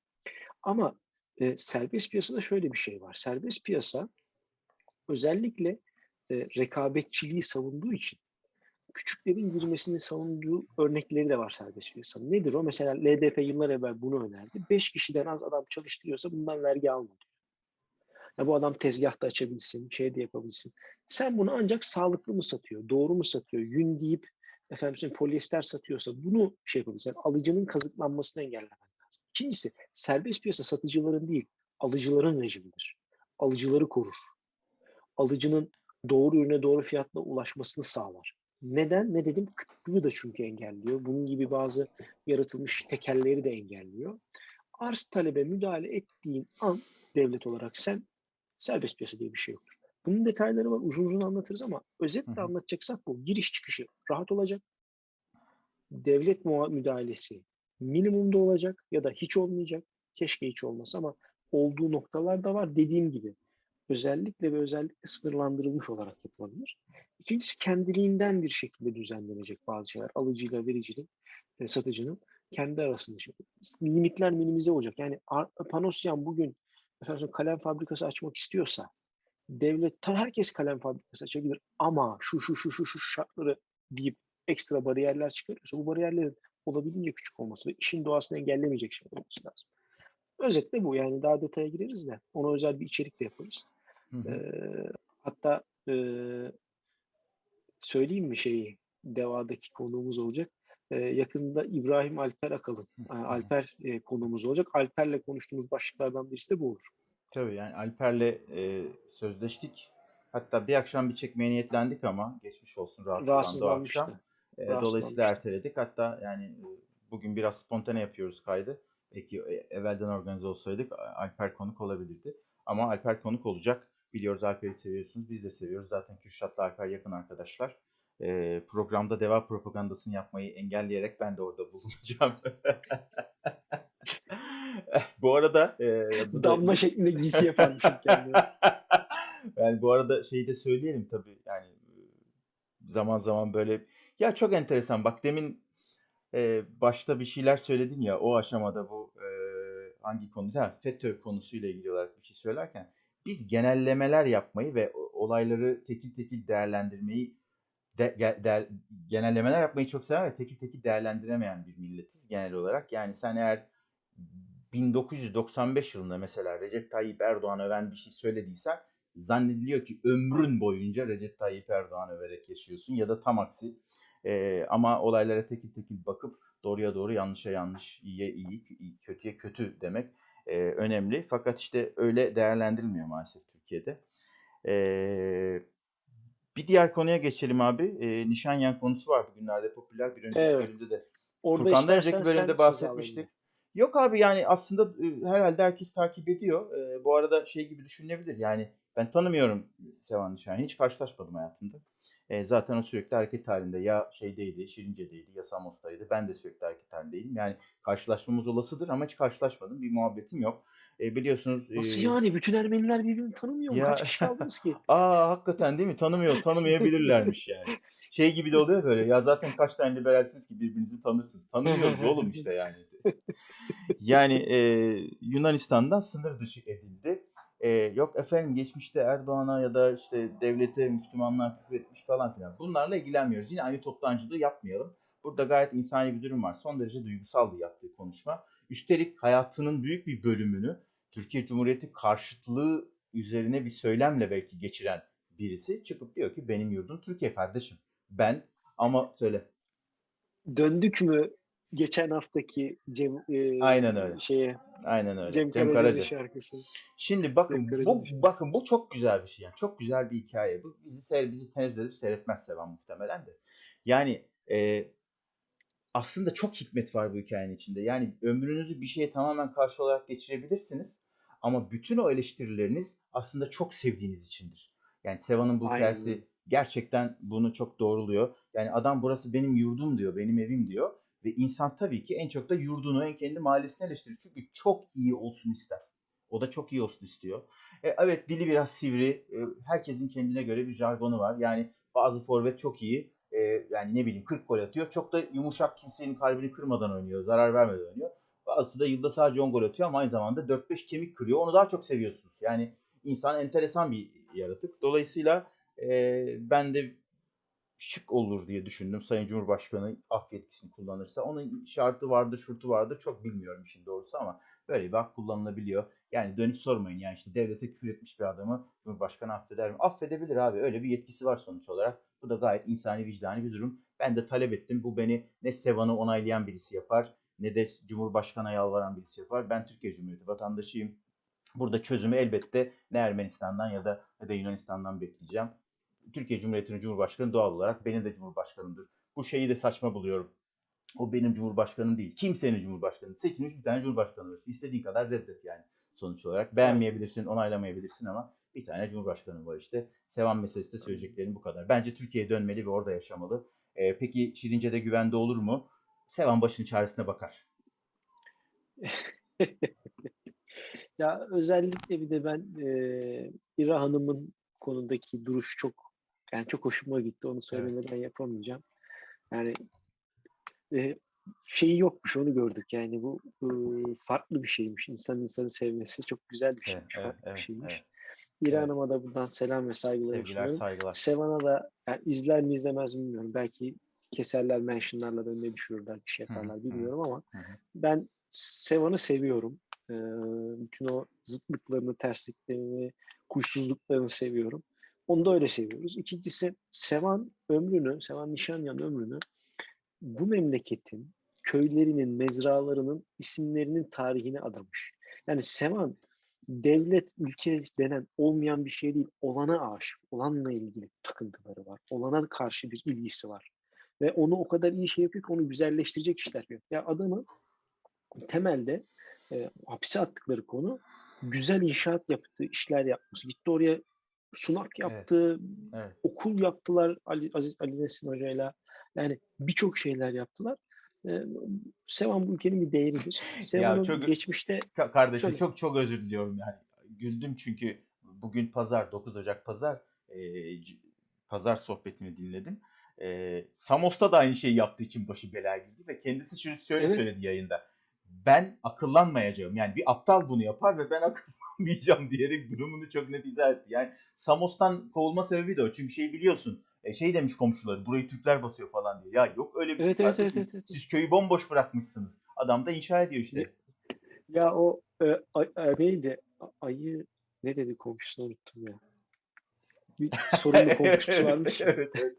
Ama e, serbest piyasada şöyle bir şey var. Serbest piyasa özellikle e, rekabetçiliği savunduğu için küçüklerin girmesini savunduğu örnekleri de var serbest piyasanın. Nedir o? Mesela LDP yıllar evvel bunu önerdi. 5 kişiden az adam çalıştırıyorsa bundan vergi alma diyor. Ya bu adam tezgahta açabilsin, şey de yapabilsin. Sen bunu ancak sağlıklı mı satıyor, doğru mu satıyor, yün deyip efendim söyleyeyim, polyester satıyorsa bunu şey yapabilirsin. Alıcının kazıklanmasını engellemen lazım. İkincisi serbest piyasa satıcıların değil, alıcıların rejimidir. Alıcıları korur. Alıcının doğru ürüne doğru fiyatla ulaşmasını sağlar. Neden? Ne dedim? Kıtlığı da çünkü engelliyor. Bunun gibi bazı yaratılmış tekelleri de engelliyor. Arz talebe müdahale ettiğin an devlet olarak sen serbest piyasa diye bir şey yoktur. Bunun detayları var. Uzun uzun anlatırız ama özetle hı. anlatacaksak bu. Giriş çıkışı rahat olacak. Devlet müdahalesi minimumda olacak ya da hiç olmayacak. Keşke hiç olmasa ama olduğu noktalar da var. Dediğim gibi özellikle ve özellikle sınırlandırılmış olarak yapılabilir. İkincisi kendiliğinden bir şekilde düzenlenecek bazı şeyler. Alıcıyla vericinin, e, satıcının kendi arasında şey. Limitler minimize olacak. Yani Panosyan bugün efendim kalem fabrikası açmak istiyorsa devlet herkes kalem fabrikası açabilir ama şu şu şu şu şu şartları deyip ekstra bariyerler çıkarıyorsa bu bariyerlerin olabildiğince küçük olması ve işin doğasını engellemeyecek şey olması lazım. Özetle bu yani daha detaya gireriz de ona özel bir içerik de yaparız. Hı hı. Ee, hatta e, söyleyeyim mi şeyi devadaki konuğumuz olacak. Ee, yakında İbrahim Alper Akalın. Hı. Alper e, konuğumuz olacak. Alper'le konuştuğumuz başlıklardan birisi de bu olur. Tabii yani Alper'le e, sözleştik. Hatta bir akşam bir çekmeye niyetlendik ama geçmiş olsun rahatsızlandı o akşam. E, dolayısıyla erteledik. Hatta yani bugün biraz spontane yapıyoruz kaydı. Belki evvelden organize olsaydık Alper konuk olabilirdi. Ama Alper konuk olacak. Biliyoruz Alper'i seviyorsunuz. Biz de seviyoruz. Zaten Kürşat'la Alper yakın arkadaşlar. E, programda deva propagandasını yapmayı engelleyerek ben de orada bulunacağım. Bu arada e, bu da Damla şeklinde giysi yaparmışım kendime. yani bu arada şeyi de söyleyelim tabii yani e, zaman zaman böyle ya çok enteresan bak demin e, başta bir şeyler söyledin ya o aşamada bu e, hangi konuda FETÖ konusuyla ilgili olarak bir şey söylerken biz genellemeler yapmayı ve olayları tekil tekil değerlendirmeyi de, değer- genellemeler yapmayı çok seven ve tekil tekil değerlendiremeyen bir milletiz genel olarak. Yani sen eğer 1995 yılında mesela Recep Tayyip Erdoğan öven bir şey söylediysen zannediliyor ki ömrün boyunca Recep Tayyip Erdoğan överek yaşıyorsun ya da tam aksi. Ee, ama olaylara tekil tekil bakıp doğruya doğru yanlışa yanlış, iyiye iyi, kötüye kötü demek e, önemli. Fakat işte öyle değerlendirilmiyor maalesef Türkiye'de. Ee, bir diğer konuya geçelim abi. Ee, Nişanyan konusu var bugünlerde popüler. Bir önceki Evet. bölümde de Orada Furkan'da önceki bölümde bahsetmiştik. Yok abi yani aslında e, herhalde herkes takip ediyor. E, bu arada şey gibi düşünülebilir. Yani ben tanımıyorum Sevan Nişan'ı. Hiç karşılaşmadım hayatımda. E, zaten o sürekli hareket halinde. Ya şeydeydi, Şirince'deydi ya Samos'taydı. Ben de sürekli hareket halindeyim. Yani karşılaşmamız olasıdır ama hiç karşılaşmadım. Bir muhabbetim yok. E, biliyorsunuz... e, Nasıl yani? Bütün Ermeniler birbirini tanımıyor mu? Ya- Kaç kişi kaldınız ki? Aa hakikaten değil mi? Tanımıyor, tanımayabilirlermiş yani. Şey gibi de oluyor böyle. Ya zaten kaç tane liberalsiniz ki birbirinizi tanırsınız. Tanımıyoruz oğlum işte yani. Yani e, Yunanistan'dan sınır dışı edildi. E, yok efendim geçmişte Erdoğan'a ya da işte devlete, Müslümanlığa küfür etmiş falan filan. Bunlarla ilgilenmiyoruz. Yine aynı toptancılığı yapmayalım. Burada gayet insani bir durum var. Son derece duygusaldı yaptığı konuşma. Üstelik hayatının büyük bir bölümünü Türkiye Cumhuriyeti karşıtlığı üzerine bir söylemle belki geçiren birisi çıkıp diyor ki benim yurdum Türkiye kardeşim. Ben ama söyle. Döndük mü geçen haftaki Cem e, Aynen öyle. şeye Aynen öyle. Cem, Cem Karaca'nın Karaca. şarkısı. Şimdi bakın Cem bu şarkısı. bakın bu çok güzel bir şey yani. Çok güzel bir hikaye. Bu bizi seyir, bizi tenezzül edip seyretmez seven muhtemelen de. Yani e, aslında çok hikmet var bu hikayenin içinde. Yani ömrünüzü bir şeye tamamen karşı olarak geçirebilirsiniz. Ama bütün o eleştirileriniz aslında çok sevdiğiniz içindir. Yani Seva'nın bu Aynen hikayesi gerçekten bunu çok doğruluyor. Yani adam burası benim yurdum diyor, benim evim diyor. Ve insan tabii ki en çok da yurdunu, en kendi mahallesini eleştirir. Çünkü çok iyi olsun ister. O da çok iyi olsun istiyor. E, evet dili biraz sivri. E, herkesin kendine göre bir jargonu var. Yani bazı forvet çok iyi. E, yani ne bileyim 40 gol atıyor. Çok da yumuşak kimsenin kalbini kırmadan oynuyor. Zarar vermeden oynuyor. Bazısı da yılda sadece 10 gol atıyor ama aynı zamanda 4-5 kemik kırıyor. Onu daha çok seviyorsunuz. Yani insan enteresan bir yaratık. Dolayısıyla e, ben de şık olur diye düşündüm. Sayın Cumhurbaşkanı af yetkisini kullanırsa. Onun şartı vardır, şurtu vardır. Çok bilmiyorum işin doğrusu ama böyle bir hak kullanılabiliyor. Yani dönüp sormayın yani işte devlete küfür etmiş bir adamı Cumhurbaşkanı affeder mi? Affedebilir abi. Öyle bir yetkisi var sonuç olarak. Bu da gayet insani vicdani bir durum. Ben de talep ettim. Bu beni ne Sevan'ı onaylayan birisi yapar ne de Cumhurbaşkanı'na yalvaran birisi yapar. Ben Türkiye Cumhuriyeti vatandaşıyım. Burada çözümü elbette ne Ermenistan'dan ya da ne de Yunanistan'dan bekleyeceğim. Türkiye Cumhuriyeti'nin Cumhurbaşkanı doğal olarak benim de Cumhurbaşkanımdır. Bu şeyi de saçma buluyorum. O benim Cumhurbaşkanım değil. Kimsenin Cumhurbaşkanı. Seçilmiş bir tane Cumhurbaşkanı var. İstediğin kadar reddet yani sonuç olarak. Beğenmeyebilirsin, onaylamayabilirsin ama bir tane Cumhurbaşkanı var işte. Sevan meselesi de söyleyeceklerim bu kadar. Bence Türkiye'ye dönmeli ve orada yaşamalı. Ee, peki Şirince'de güvende olur mu? Sevan başının çaresine bakar. Ya özellikle bir de ben e, İra Hanım'ın konudaki duruş çok yani çok hoşuma gitti. Onu söylemeden yapamayacağım. Yani e, şeyi yokmuş onu gördük. Yani bu e, farklı bir şeymiş. İnsan insanı sevmesi çok güzel bir Evet, şeymiş. evet, farklı evet, bir şeymiş. evet. İra evet. Hanım'a da buradan selam ve saygılar Sevgiler, saygılar. Sevan'a da yani izler mi izlemez mi bilmiyorum. Belki keserler mentionlarla da önüne düşürürler bir şey yaparlar hı. bilmiyorum ama hı. ben Sevan'ı seviyorum. Ee, bütün o zıtlıklarını, tersliklerini, kuysuzluklarını seviyorum. Onu da öyle seviyoruz. İkincisi Sevan ömrünü, Sevan Nişanyan ömrünü bu memleketin köylerinin, mezralarının isimlerinin tarihine adamış. Yani Sevan devlet, ülke denen olmayan bir şey değil. Olana aşık, olanla ilgili takıntıları var. Olana karşı bir ilgisi var. Ve onu o kadar iyi şey yapıyor ki onu güzelleştirecek işler yapıyor. Ya adamı temelde e, hapise attıkları konu güzel inşaat yaptığı işler yapması. Gitti oraya sunak yaptı, Evet. okul yaptılar Ali, Aziz Ali Nesin Hoca'yla. Yani birçok şeyler yaptılar. E, Sevan bu ülkenin bir değeridir. Sevan'ın çok- geçmişte Ka- kardeşim Söyle. çok çok özür diliyorum yani. Güldüm çünkü bugün pazar 9 Ocak pazar e, pazar sohbetini dinledim. E, Samos'ta da aynı şeyi yaptığı için başı belaya girdi ve kendisi şöyle, şöyle Evet. söyledi yayında. Ben akıllanmayacağım. Yani bir aptal bunu yapar ve ben akıllanmayacağım diyerek durumunu çok net izah etti. Yani Samos'tan kovulma sebebi de o. Çünkü şey biliyorsun. e, şey demiş komşuları burayı Türkler basıyor falan diye. Ya yok öyle bir Evet, şey evet, evet, evet, evet. Siz köyü bomboş bırakmışsınız. Adam da inşa ediyor işte. ya o e, ay, ay- neydi? Ayı ne dedi komşusunu unuttum ya. Bir sorunlu komşusu varmış. evet, evet.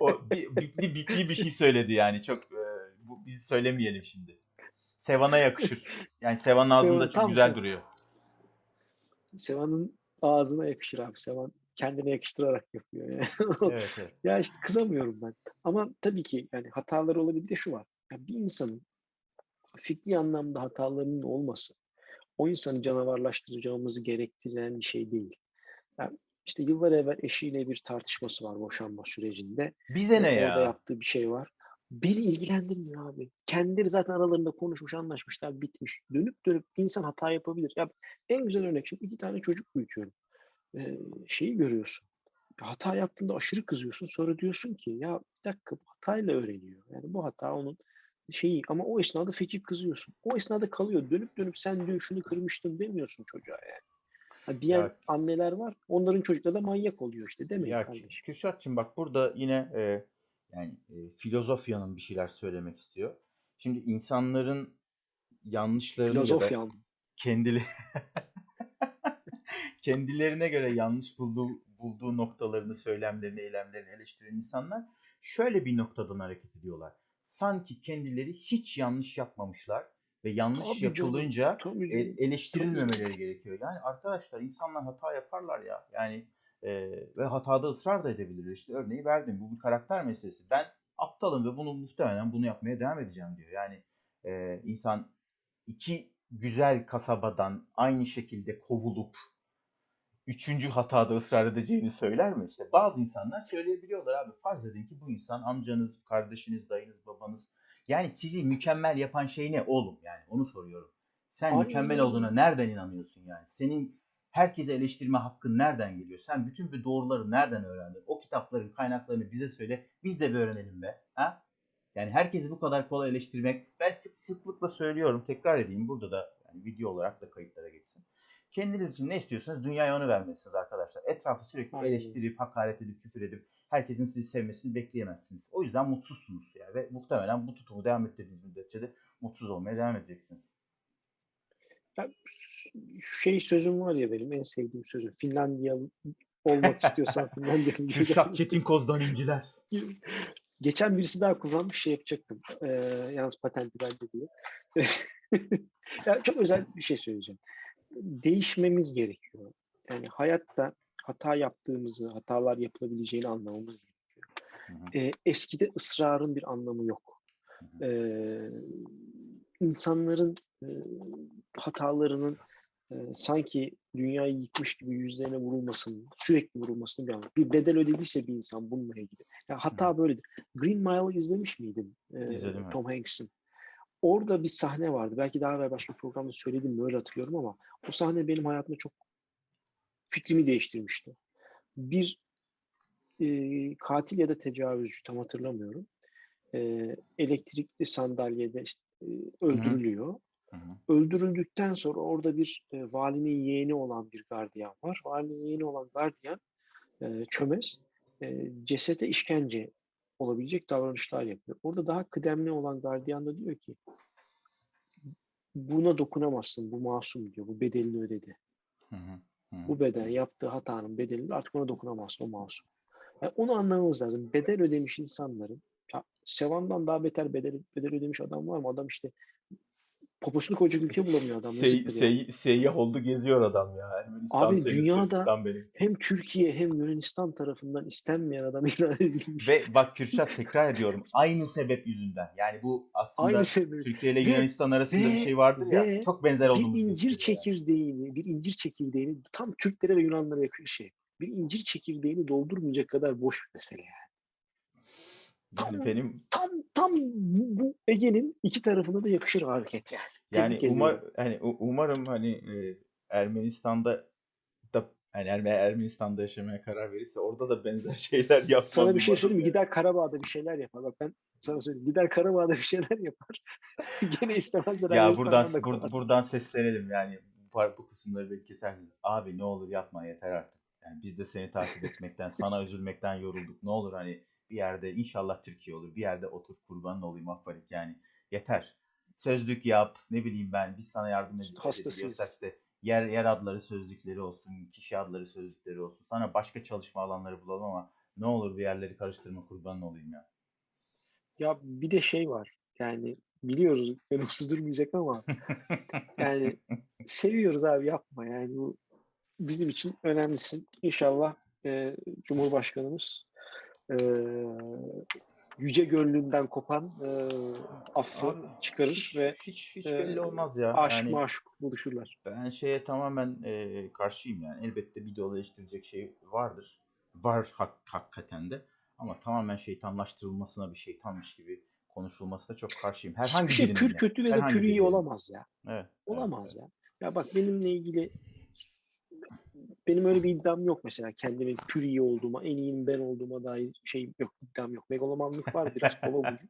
o bir, bipli bipli bir şey söyledi yani çok e, bu biz söylemeyelim şimdi. Sevan'a yakışır. Yani Sevan'ın ağzında Sevan, çok güzel Sevan. duruyor. Sevan'ın ağzına yakışır abi. Sevan kendine yakıştırarak yapıyor. Yani. Evet, evet. Ya işte kızamıyorum ben. Ama tabii ki yani hataları olabilir. Bir de şu var. Ya bir insanın fikri anlamda hatalarının olması o insanı canavarlaştıracağımızı gerektiren bir şey değil. Yani işte yıllar evvel eşiyle bir tartışması var boşanma sürecinde. Bize ne Orada ya? yaptığı bir şey var. Beni ilgilendirmiyor abi. Kendileri zaten aralarında konuşmuş, anlaşmışlar, bitmiş. Dönüp dönüp insan hata yapabilir. Ya en güzel örnek şimdi iki tane çocuk büyütüyorum. Ee, şeyi görüyorsun. Hata yaptığında aşırı kızıyorsun. Sonra diyorsun ki ya bir dakika bu hatayla öğreniyor. Yani bu hata onun şeyi ama o esnada feci kızıyorsun. O esnada kalıyor. Dönüp dönüp sen dün şunu kırmıştın demiyorsun çocuğa yani. Ha, diyen Ya- anneler var. Onların çocukları da manyak oluyor işte demeyin Ya kardeşim. Kürşatçığım bak burada yine e, yani e, filozofyanın bir şeyler söylemek istiyor. Şimdi insanların yanlışlarını ya da kendili kendilerine göre yanlış bulduğu bulduğu noktalarını, söylemlerini, eylemlerini eleştiren insanlar şöyle bir noktadan hareket ediyorlar. Sanki kendileri hiç yanlış yapmamışlar ve yanlış Tabii canım, yapılınca Tabii e, canım. eleştirilmemeleri gerekiyor. Yani arkadaşlar insanlar hata yaparlar ya. Yani e, ve hatada ısrar da edebilir. İşte örneği verdim. Bu bir karakter meselesi. Ben aptalım ve bunu muhtemelen bunu yapmaya devam edeceğim diyor. Yani e, insan iki güzel kasabadan aynı şekilde kovulup üçüncü hatada ısrar edeceğini söyler mi? İşte bazı insanlar söyleyebiliyorlar abi. Farz edin ki bu insan amcanız, kardeşiniz, dayınız, babanız. Yani sizi mükemmel yapan şey ne oğlum? Yani onu soruyorum. Sen Aynen mükemmel olduğuna nereden inanıyorsun yani? Senin herkese eleştirme hakkın nereden geliyor? Sen bütün bu doğruları nereden öğrendin? O kitapların kaynaklarını bize söyle. Biz de bir öğrenelim be. Ha? Yani herkesi bu kadar kolay eleştirmek ben sık sıklıkla söylüyorum. Tekrar edeyim. Burada da yani video olarak da kayıtlara geçsin. Kendiniz için ne istiyorsanız dünyaya onu vermelisiniz arkadaşlar. Etrafı sürekli Aynen. eleştirip, hakaret edip, küfür edip herkesin sizi sevmesini bekleyemezsiniz. O yüzden mutsuzsunuz ya ve muhtemelen bu tutumu devam ettirdiğiniz müddetçe de mutsuz olmaya devam edeceksiniz. Ya, şey sözüm var ya benim en sevdiğim sözüm. Finlandiya olmak istiyorsan Finlandiya Kürşat Çetinkoz'dan inciler. Geçen birisi daha kullanmış şey yapacaktım. Ee, yalnız patenti bende diye. ya çok özel bir şey söyleyeceğim. Değişmemiz gerekiyor. Yani hayatta hata yaptığımızı, hatalar yapılabileceğini anlamamız gerekiyor. Hı hı. Ee, eskide ısrarın bir anlamı yok. Hı hı. Ee, insanların e, hatalarının e, sanki dünyayı yıkmış gibi yüzlerine vurulmasının, sürekli vurulmasının bir anlamı. Bir bedel ödediyse bir insan bununla ilgili. Ya hata böyledir. Green Mile'ı izlemiş miydin? Ee, İzledim. Tom Hanks'in. Orada bir sahne vardı. Belki daha evvel başka programda söyledim mi öyle hatırlıyorum ama o sahne benim hayatımda çok fikrimi değiştirmişti. Bir e, katil ya da tecavüzcü tam hatırlamıyorum. E, elektrikli sandalyede işte, e, öldürülüyor. Hı hı. Öldürüldükten sonra orada bir e, valinin yeğeni olan bir gardiyan var. Valinin yeğeni olan gardiyan e, çömez. E, cesete işkence olabilecek davranışlar yapıyor. Orada daha kıdemli olan gardiyan da diyor ki buna dokunamazsın. Bu masum diyor. Bu bedelini ödedi. Hı hı. Hı. Bu beden yaptığı hatanın bedelini artık ona dokunamazsın. O masum. Yani onu anlamamız lazım. Bedel ödemiş insanların ya Sevan'dan daha beter bedel, bedel ödemiş adam var mı? Adam işte poposunu koyacak ülke bulamıyor adam. Sey, sey, seyyah oldu geziyor adam ya. Ermenistan Abi senin, dünyada- benim. Hem Türkiye hem Yunanistan tarafından istenmeyen adam ilan edilmiş. Ve bak Kürşat tekrar ediyorum. Aynı sebep yüzünden. Yani bu aslında Aynı sebep. Türkiye ile Yunanistan arasında bir ve- şey vardır ya. ve Çok benzer olduğumuz bir incir gösteriyor yani. çekirdeğini, bir incir çekirdeğini tam Türklere ve Yunanlara yakın şey. Bir incir çekirdeğini doldurmayacak kadar boş bir mesele yani. Yani benim Tam tam bu bu Ege'nin iki tarafına da yakışır hareket yani. yani Tebrik umar ediyorum. hani u- umarım hani e, Ermenistan'da da hani Erme- Ermenistan'da yaşamaya karar verirse orada da benzer şeyler yapmaz. Sana bir şey söyleyeyim mi? yani. Gider Karabağ'da bir şeyler yapar. Bak ben sana söyleyeyim. Gider Karabağ'da bir şeyler yapar. Gene istemezler. Ya buradan da bur- buradan seslenelim yani bu, bu kısımları belki kesersiniz. Abi ne olur yapma yeter artık. Yani biz de seni takip etmekten, sana üzülmekten yorulduk. Ne olur hani bir yerde inşallah Türkiye olur. Bir yerde otur kurbanın olayım Affarik yani. Yeter. Sözlük yap. Ne bileyim ben biz sana yardım edebiliyorsak işte yer yer adları sözlükleri olsun, kişi adları sözlükleri olsun. Sana başka çalışma alanları bulalım ama ne olur bir yerleri karıştırma kurbanın olayım ya. Ya bir de şey var. Yani biliyoruz yanımsız durmayacak ama yani seviyoruz abi yapma yani bu bizim için önemlisin. İnşallah e, Cumhurbaşkanımız e, yüce gönlünden kopan e, affı Abi, çıkarır hiç, ve hiç, hiç e, belli olmaz ya. aşk Yani maşuk buluşurlar. ben şeye tamamen e, karşıyım yani. Elbette bir de eleştirecek şey vardır. Var hak, hakikaten de. Ama tamamen şeytanlaştırılmasına bir şeytanmış gibi konuşulmasına çok karşıyım. Herhangi Hiçbir şey pür kötü ve de pür iyi olamaz ya. Evet, Olamaz evet. ya. Ya bak benimle ilgili benim öyle bir iddiam yok mesela kendimin pür iyi olduğuma, en iyinin ben olduğuma dair şeyim yok, iddiam yok. Megalomanlık var biraz kola.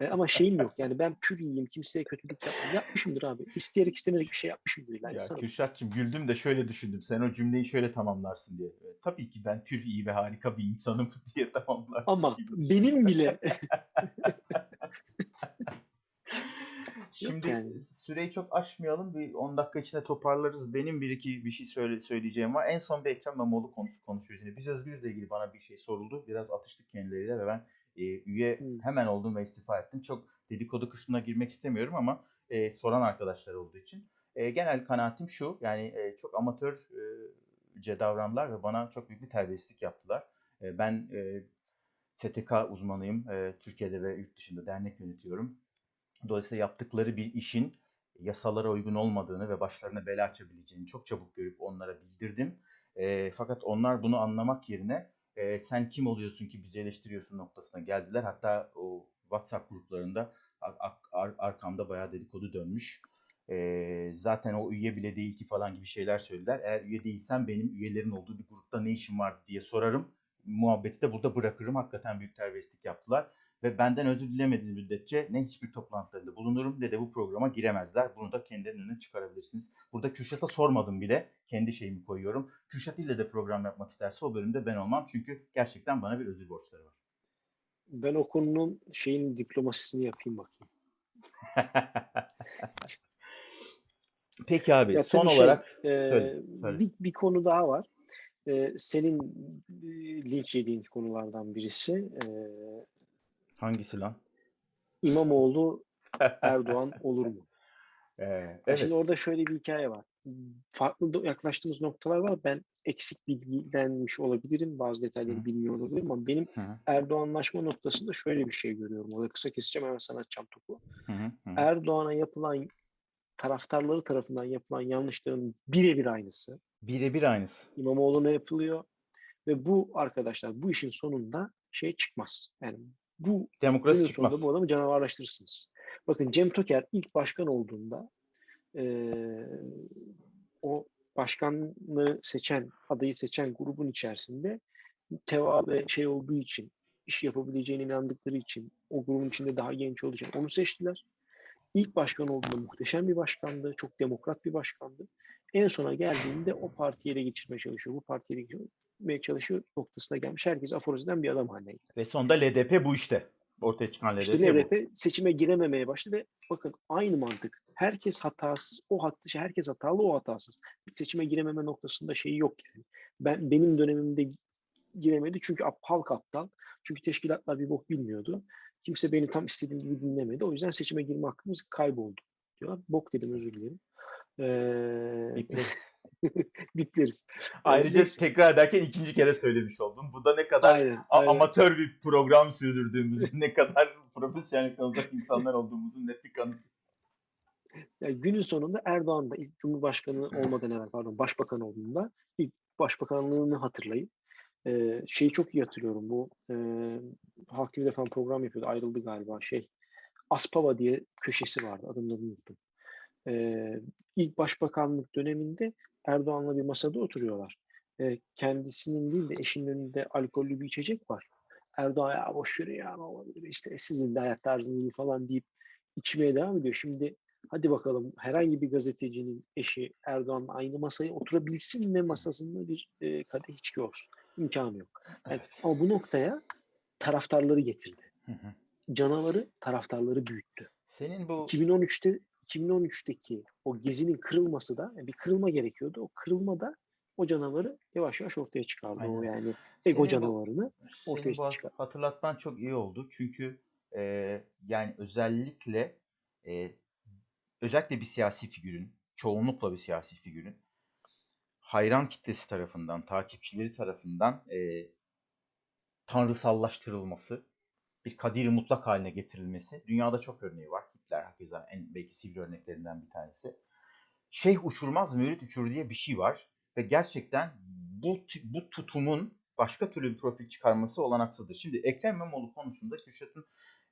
E, ama şeyim yok yani ben pür iyiyim, kimseye kötülük yapmam. Yapmışımdır abi. İsteyerek istemedik bir şey yapmışımdır illa Ya. Kürşat'cığım güldüm de şöyle düşündüm. Sen o cümleyi şöyle tamamlarsın diye. Evet, tabii ki ben pür iyi ve harika bir insanım diye tamamlarsın. Ama benim bile Şimdi yani. süreyi çok aşmayalım. Bir 10 dakika içinde toparlarız. Benim bir iki bir şey söyle, söyleyeceğim var. En son bir Ekrem İmamoğlu konusu konuşuyoruz yine. Biz Özgürüz'le ilgili bana bir şey soruldu. Biraz atıştık kendileriyle ve ben e, üye Hmm. hemen oldum ve istifa ettim. Çok dedikodu kısmına girmek istemiyorum ama e, soran arkadaşlar olduğu için. E, genel kanaatim şu. Yani e, çok amatörce davrandılar ve bana çok büyük bir terbiyesizlik yaptılar. E, ben e, STK uzmanıyım. E, Türkiye'de ve yurt dışında dernek yönetiyorum. Dolayısıyla yaptıkları bir işin yasalara uygun olmadığını ve başlarına bela açabileceğini çok çabuk görüp onlara bildirdim. E, fakat onlar bunu anlamak yerine e, sen kim oluyorsun ki bizi eleştiriyorsun noktasına geldiler. Hatta o WhatsApp gruplarında ar- ar- ar- arkamda bayağı dedikodu dönmüş. E, zaten o üye bile değil ki falan gibi şeyler söylediler. Eğer üye değilsen benim üyelerin olduğu bir grupta ne işim vardı diye sorarım. Muhabbeti de burada bırakırım. Hakikaten büyük terbiyesizlik yaptılar ve benden özür dilemediğiniz müddetçe ne hiçbir toplantılarında bulunurum ne de bu programa giremezler. Bunu da kendilerinin önüne çıkarabilirsiniz. Burada Kürşat'a sormadım bile. Kendi şeyimi koyuyorum. Kürşat ile de program yapmak isterse o bölümde ben olmam. Çünkü gerçekten bana bir özür borçları var. ben o konunun şeyin diplomasisini yapayım bakayım. Peki abi Ya son şey, olarak e, söyle, söyle. Bir, bir konu daha var. E, senin e, linç yediğin konulardan birisi e, hangisi lan? İmamoğlu Erdoğan olur mu? Ee, evet. Şimdi orada şöyle bir hikaye var. Farklı yaklaştığımız noktalar var. Ben eksik bilgilenmiş olabilirim. Bazı detayları Hı. bilmiyor olabilirim ama benim Hı Erdoğanlaşma noktasında şöyle bir şey görüyorum. Orada kısa keseceğim hemen sana atacağım topu. hı, hı. Erdoğan'a yapılan taraftarları tarafından yapılan yanlışların birebir aynısı. Birebir aynısı. İmamoğlu'na yapılıyor. Ve bu arkadaşlar bu işin sonunda şey çıkmaz. Yani bu Demokrasi günün çıkmaz. sonunda bu adamı canavarlaştırırsınız. Bakın Cem Toker ilk başkan olduğunda eee, o başkanlığı seçen, adayı seçen grubun içerisinde teva ve şey olduğu için, iş yapabileceğine inandıkları için, o grubun içinde daha genç olduğu için onu seçtiler. İlk başkan olduğunda muhteşem bir başkandı, çok demokrat bir başkandı. En sona geldiğinde o partiyi ele geçirmeye çalışıyor, bu partiyi ele geçirmeye çalışıyor noktasına gelmiş. Herkes aforizden bir adam haline geldi. Ve sonunda LDP bu işte. Ortaya çıkan LDP İşte bu. LDP seçime girememeye başladı ve bakın aynı mantık. Herkes hatasız, o hat herkes hatalı, o hatasız. Seçime girememe noktasında şeyi yok yani. Ben benim dönemimde giremedi çünkü halk aptal. Çünkü teşkilatlar bir bok bilmiyordu. Kimse beni tam istediğim gibi dinlemedi. O yüzden seçime girme hakkımız kayboldu diyorlar. Bok dedim özür dilerim. Ee, Bipleriz. Ayrıca Neyse. tekrar ederken ikinci kere söylemiş oldum. Bu da ne kadar Aynen, aynen. amatör bir program sürdürdüğümüzün, ne kadar profesyonellikten uzak insanlar olduğumuzun net bir kanıtı. Yani günün sonunda Erdoğan da ilk Cumhurbaşkanı olmadan evvel pardon Başbakan olduğunda ilk başbakanlığını hatırlayın. Ee, şeyi çok iyi hatırlıyorum bu e, Halk TV'de falan program yapıyordu ayrıldı galiba şey Aspava diye köşesi vardı adını unuttum. Ee, ilk başbakanlık döneminde Erdoğan'la bir masada oturuyorlar. Ee, kendisinin değil de eşinin önünde alkollü bir içecek var. Erdoğan ya boş ver ya ne olabilir işte sizin de hayat tarzınız bu falan deyip içmeye devam ediyor. Şimdi hadi bakalım herhangi bir gazetecinin eşi Erdoğan'la aynı masaya oturabilsin ve masasında bir e, kadeh içki olsun. İmkanı yok. Yani, Evet. ama bu noktaya taraftarları getirdi. Hı hı. Canavarı taraftarları büyüttü. Senin bu 2013'te 2013'teki o gezinin kırılması da yani bir kırılma gerekiyordu. O kırılma da o canavarı yavaş yavaş ortaya çıkardı. O Aynen. yani senin ego bu- canavarını. senin ortaya bu çıkar. hatırlatman çok iyi oldu. Çünkü e, yani özellikle e, özellikle bir siyasi figürün, çoğunlukla bir siyasi figürün hayran kitlesi tarafından, takipçileri tarafından e, tanrısallaştırılması bir kadiri mutlak haline getirilmesi. Dünyada çok örneği var. Hitler hakeza en belki sivri örneklerinden bir tanesi. Şeyh uçurmaz mürit uçur diye bir şey var. Ve gerçekten bu, bu tutumun başka türlü bir profil çıkarması olanaksızdır. Şimdi Ekrem İmamoğlu konusunda Kürşat'ın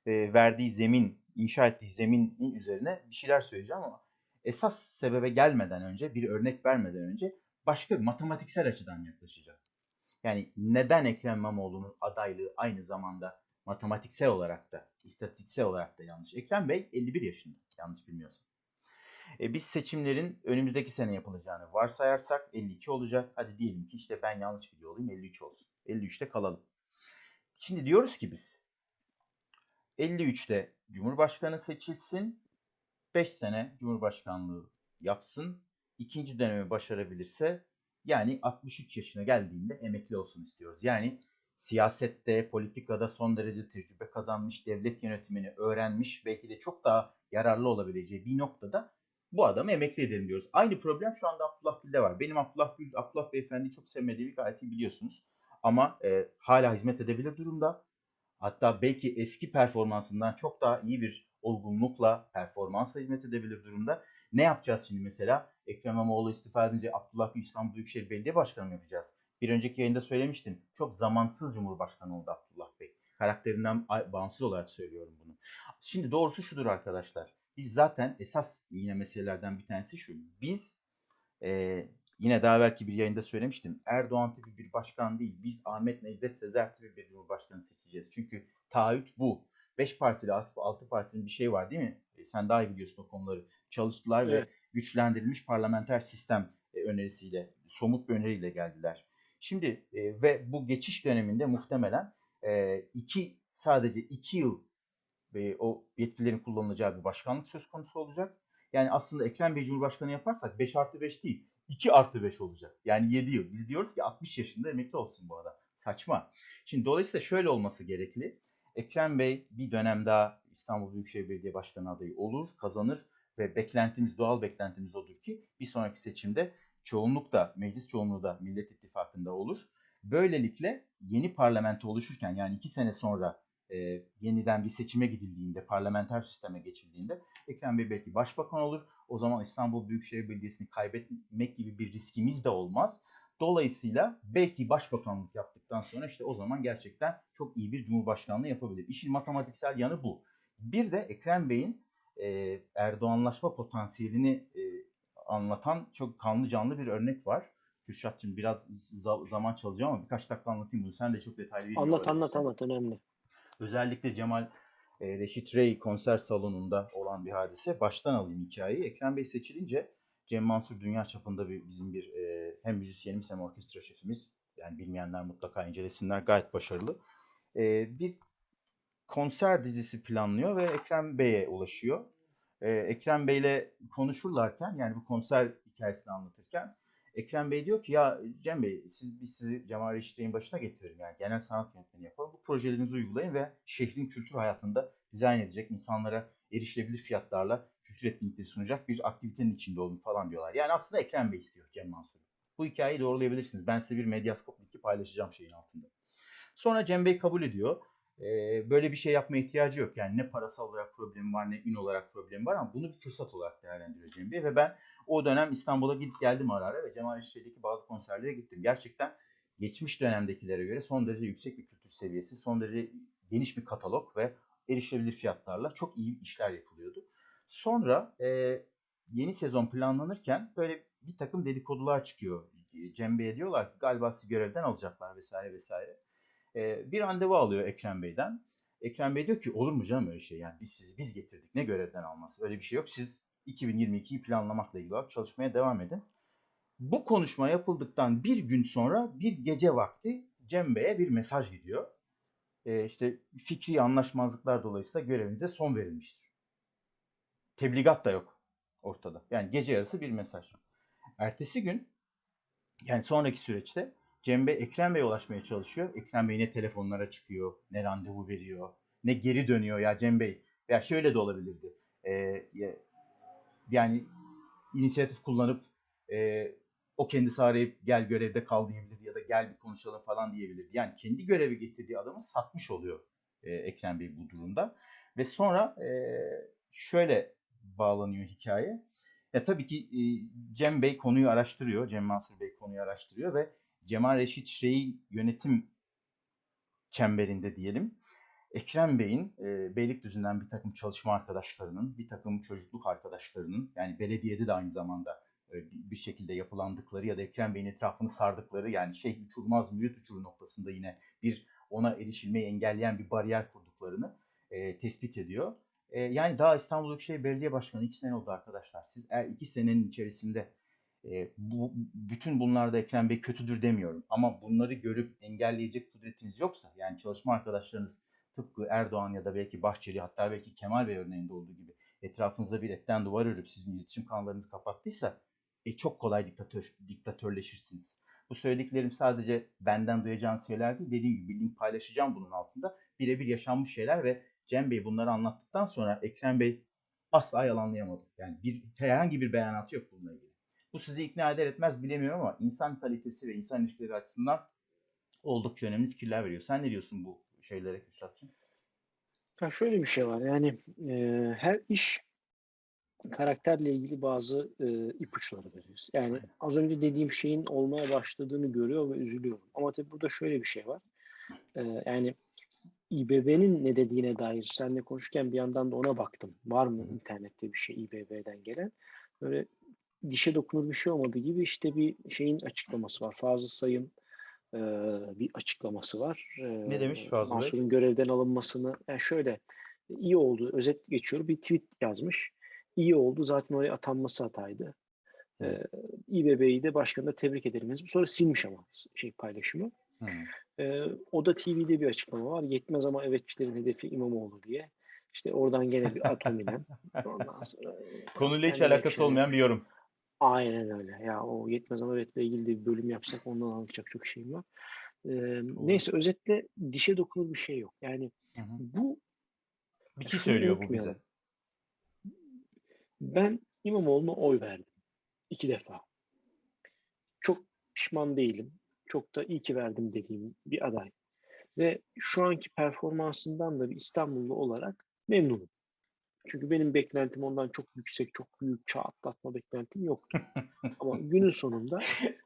e, verdiği zemin, inşa ettiği zeminin üzerine bir şeyler söyleyeceğim ama esas sebebe gelmeden önce, bir örnek vermeden önce başka bir matematiksel açıdan yaklaşacağım. Yani neden Ekrem İmamoğlu'nun adaylığı aynı zamanda matematiksel olarak da, istatistiksel olarak da yanlış. Ekrem Bey 51 yaşında yanlış bilmiyorsam. E, biz seçimlerin önümüzdeki sene yapılacağını varsayarsak 52 olacak. Hadi diyelim ki işte ben yanlış biliyor olayım 53 olsun. 53'te kalalım. Şimdi diyoruz ki biz 53'te Cumhurbaşkanı seçilsin. 5 sene Cumhurbaşkanlığı yapsın. ikinci dönemi başarabilirse yani 63 yaşına geldiğinde emekli olsun istiyoruz. Yani siyasette, politikada son derece tecrübe kazanmış, devlet yönetimini öğrenmiş, belki de çok daha yararlı olabileceği bir noktada bu adamı emekli edelim diyoruz. Aynı problem şu anda Abdullah Gül'de var. Benim Abdullah Gül, Abdullah Beyefendi'yi çok sevmediğimi gayet iyi biliyorsunuz. Ama e, hala hizmet edebilir durumda. Hatta belki eski performansından çok daha iyi bir olgunlukla, performansla hizmet edebilir durumda. Ne yapacağız şimdi mesela? Ekrem İmamoğlu istifa edince Abdullah Gül İstanbul Büyükşehir Belediye Başkanı mı yapacağız? Bir önceki yayında söylemiştim. Çok zamansız Cumhurbaşkanı oldu Abdullah Bey. Karakterinden bağımsız olarak söylüyorum bunu. Şimdi doğrusu şudur arkadaşlar. Biz zaten esas yine meselelerden bir tanesi şu. Biz e, yine daha belki bir yayında söylemiştim. Erdoğan tipi bir başkan değil. Biz Ahmet Necdet Sezer tipi bir cumhurbaşkanı seçeceğiz. Çünkü taahhüt bu. 5 partili 6 partinin bir şey var değil mi? E, sen daha iyi biliyorsun o konuları. Çalıştılar evet. ve güçlendirilmiş parlamenter sistem e, önerisiyle, somut bir öneriyle geldiler. Şimdi e, ve bu geçiş döneminde muhtemelen e, iki sadece iki yıl e, o yetkilerin kullanılacağı bir başkanlık söz konusu olacak. Yani aslında Ekrem Bey Cumhurbaşkanı yaparsak 5 artı 5 değil 2 artı 5 olacak. Yani 7 yıl. Biz diyoruz ki 60 yaşında emekli olsun bu adam. Saçma. Şimdi dolayısıyla şöyle olması gerekli. Ekrem Bey bir dönem daha İstanbul Büyükşehir Belediye Başkanı adayı olur, kazanır ve beklentimiz, doğal beklentimiz odur ki bir sonraki seçimde çoğunluk da, meclis çoğunluğu da Millet İttifakı'nda olur. Böylelikle yeni parlamento oluşurken yani iki sene sonra e, yeniden bir seçime gidildiğinde, parlamenter sisteme geçildiğinde Ekrem Bey belki başbakan olur. O zaman İstanbul Büyükşehir Belediyesi'ni kaybetmek gibi bir riskimiz de olmaz. Dolayısıyla belki başbakanlık yaptıktan sonra işte o zaman gerçekten çok iyi bir cumhurbaşkanlığı yapabilir. İşin matematiksel yanı bu. Bir de Ekrem Bey'in e, Erdoğanlaşma potansiyelini e, anlatan çok kanlı canlı bir örnek var. Kürşat'cığım biraz zaman çalacağım ama birkaç dakika anlatayım bunu. Sen de çok detaylı bir Anlat anlat anlat önemli. Özellikle Cemal e, Reşit Rey konser salonunda olan bir hadise. Baştan alayım hikayeyi. Ekrem Bey seçilince Cem Mansur dünya çapında bir, bizim bir e, hem müzisyenimiz hem orkestra şefimiz. Yani bilmeyenler mutlaka incelesinler. Gayet başarılı. E, bir konser dizisi planlıyor ve Ekrem Bey'e ulaşıyor. E, Ekrem Bey'le konuşurlarken yani bu konser hikayesini anlatırken Ekrem Bey diyor ki ya Cem Bey siz biz sizi Cemal Reşit'in başına getirelim yani genel sanat yönetmeni yapalım. Bu projelerinizi uygulayın ve şehrin kültür hayatında dizayn edecek insanlara erişilebilir fiyatlarla kültür etkinlikleri sunacak bir aktivitenin içinde olun falan diyorlar. Yani aslında Ekrem Bey istiyor Cem Mansur. Bu hikayeyi doğrulayabilirsiniz. Ben size bir medyaskop linki paylaşacağım şeyin altında. Sonra Cem Bey kabul ediyor. Böyle bir şey yapmaya ihtiyacı yok. Yani ne parasal olarak problemi var ne ün olarak problemi var ama bunu bir fırsat olarak değerlendiriyor Cem Bey. Ve ben o dönem İstanbul'a gidip geldim ara ara ve Cemal İşçi'deki bazı konserlere gittim. Gerçekten geçmiş dönemdekilere göre son derece yüksek bir kültür seviyesi, son derece geniş bir katalog ve erişilebilir fiyatlarla çok iyi işler yapılıyordu. Sonra e, yeni sezon planlanırken böyle bir takım dedikodular çıkıyor. Cem Bey'e diyorlar ki galiba sizi görevden alacaklar vesaire vesaire. E, bir randevu alıyor Ekrem Bey'den. Ekrem Bey diyor ki olur mu canım öyle şey yani biz sizi biz getirdik ne görevden alması öyle bir şey yok. Siz 2022'yi planlamakla ilgili olarak çalışmaya devam edin. Bu konuşma yapıldıktan bir gün sonra bir gece vakti Cem Bey'e bir mesaj gidiyor. E, işte fikri anlaşmazlıklar dolayısıyla görevinize son verilmiştir. Tebligat da yok ortada. Yani gece yarısı bir mesaj. Ertesi gün yani sonraki süreçte Cem Bey Ekrem Bey'e ulaşmaya çalışıyor. Ekrem Bey ne telefonlara çıkıyor, ne randevu veriyor, ne geri dönüyor ya Cem Bey. Ya şöyle de olabilirdi. Ee, yani inisiyatif kullanıp e, o kendisi arayıp gel görevde kal diyebilirdi ya da gel bir konuşalım falan diyebilirdi. Yani kendi görevi getirdiği adamı satmış oluyor e, Ekrem Bey bu durumda. Ve sonra e, şöyle bağlanıyor hikaye. Ya tabii ki e, Cem Bey konuyu araştırıyor. Cem Mansur Bey konuyu araştırıyor ve Cemal Reşit Şeyh yönetim çemberinde diyelim. Ekrem Bey'in e, Beylikdüzü'nden bir takım çalışma arkadaşlarının, bir takım çocukluk arkadaşlarının yani belediyede de aynı zamanda e, bir şekilde yapılandıkları ya da Ekrem Bey'in etrafını sardıkları yani şeyh uçurmaz mürit uçurur noktasında yine bir ona erişilmeyi engelleyen bir bariyer kurduklarını e, tespit ediyor. E, yani daha İstanbul Büyükşehir Belediye Başkanı iki sene oldu arkadaşlar. Siz eğer iki senenin içerisinde e, bu bütün bunlarda Ekrem Bey kötüdür demiyorum. Ama bunları görüp engelleyecek kudretiniz yoksa yani çalışma arkadaşlarınız tıpkı Erdoğan ya da belki Bahçeli hatta belki Kemal Bey örneğinde olduğu gibi etrafınızda bir etten duvar örüp sizin iletişim kanallarınızı kapattıysa e, çok kolay diktatör, diktatörleşirsiniz. Bu söylediklerim sadece benden duyacağınız şeyler değil. Dediğim gibi bir link paylaşacağım bunun altında. Birebir yaşanmış şeyler ve Cem Bey bunları anlattıktan sonra Ekrem Bey asla yalanlayamadı. Yani bir herhangi bir beyanatı yok bununla ilgili. Bu sizi ikna eder etmez bilemiyorum ama insan kalitesi ve insan ilişkileri açısından oldukça önemli fikirler veriyor. Sen ne diyorsun bu şeylere Kürşat'cığım? Ya şöyle bir şey var yani e, her iş karakterle ilgili bazı e, ipuçları veriyor. Yani az önce dediğim şeyin olmaya başladığını görüyor ve üzülüyorum. Ama tabii burada şöyle bir şey var. E, yani İBB'nin ne dediğine dair seninle konuşurken bir yandan da ona baktım. Var mı internette bir şey İBB'den gelen? Böyle dişe dokunur bir şey olmadığı gibi işte bir şeyin açıklaması var. Fazıl Say'ın e, bir açıklaması var. E, Ne demiş Fazıl Bey? Mansur'un görevden alınmasını yani şöyle iyi oldu. Özet geçiyor. Bir tweet yazmış. İyi oldu. Zaten oraya atanması hataydı. E, İBB'yi de başkanı da tebrik ederim. Sonra silmiş ama şey paylaşımı. Hı. E, o da TV'de bir açıklama var. Yetmez ama evetçilerin hedefi İmamoğlu diye. İşte oradan gene bir atominem. Ondan sonra Konuyla hiç kendi alakası olmayan bir yorum. Aynen öyle. Ya o yetmez ama evetle ilgili de bir bölüm yapsak ondan anlatacak çok şeyim var. Ee, neyse özetle dişe dokunur bir şey yok. Yani Hı hı. bu Bir şey şunu söylüyor bu unutmayalım. bize. Ben İmamoğlu'na oy verdim. iki defa. Çok pişman değilim. Çok da iyi ki verdim dediğim bir aday. Ve şu anki performansından da bir İstanbullu olarak memnunum. Çünkü benim beklentim ondan çok yüksek, çok büyük çağ atlatma beklentim yoktu. Ama günün sonunda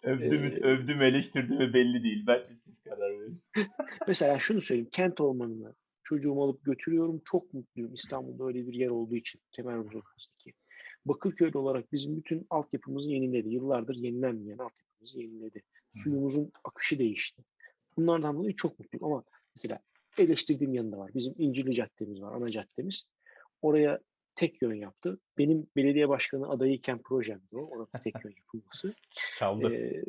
Övdüm, Ee, övdüm eleştirdi ve belli değil. Bence siz karar verin. Mesela şunu söyleyeyim. Kent ormanına çocuğumu alıp götürüyorum. Çok mutluyum İstanbul'da öyle bir yer olduğu için. Kemerburgaz Sokak'taki. Bakırköy olarak bizim bütün altyapımızı yeniledi. Yıllardır yenilenmeyen altyapımızı yeniledi. Suyumuzun akışı değişti. Bunlardan dolayı çok mutluyum. Ama mesela eleştirdiğim yanında var. Bizim İncirli Caddemiz var. Ana caddemiz. Oraya tek yön yaptı. Benim belediye başkanı adayıyken projemdi o. Orada tek yön yapılması. Çaldı. Ee,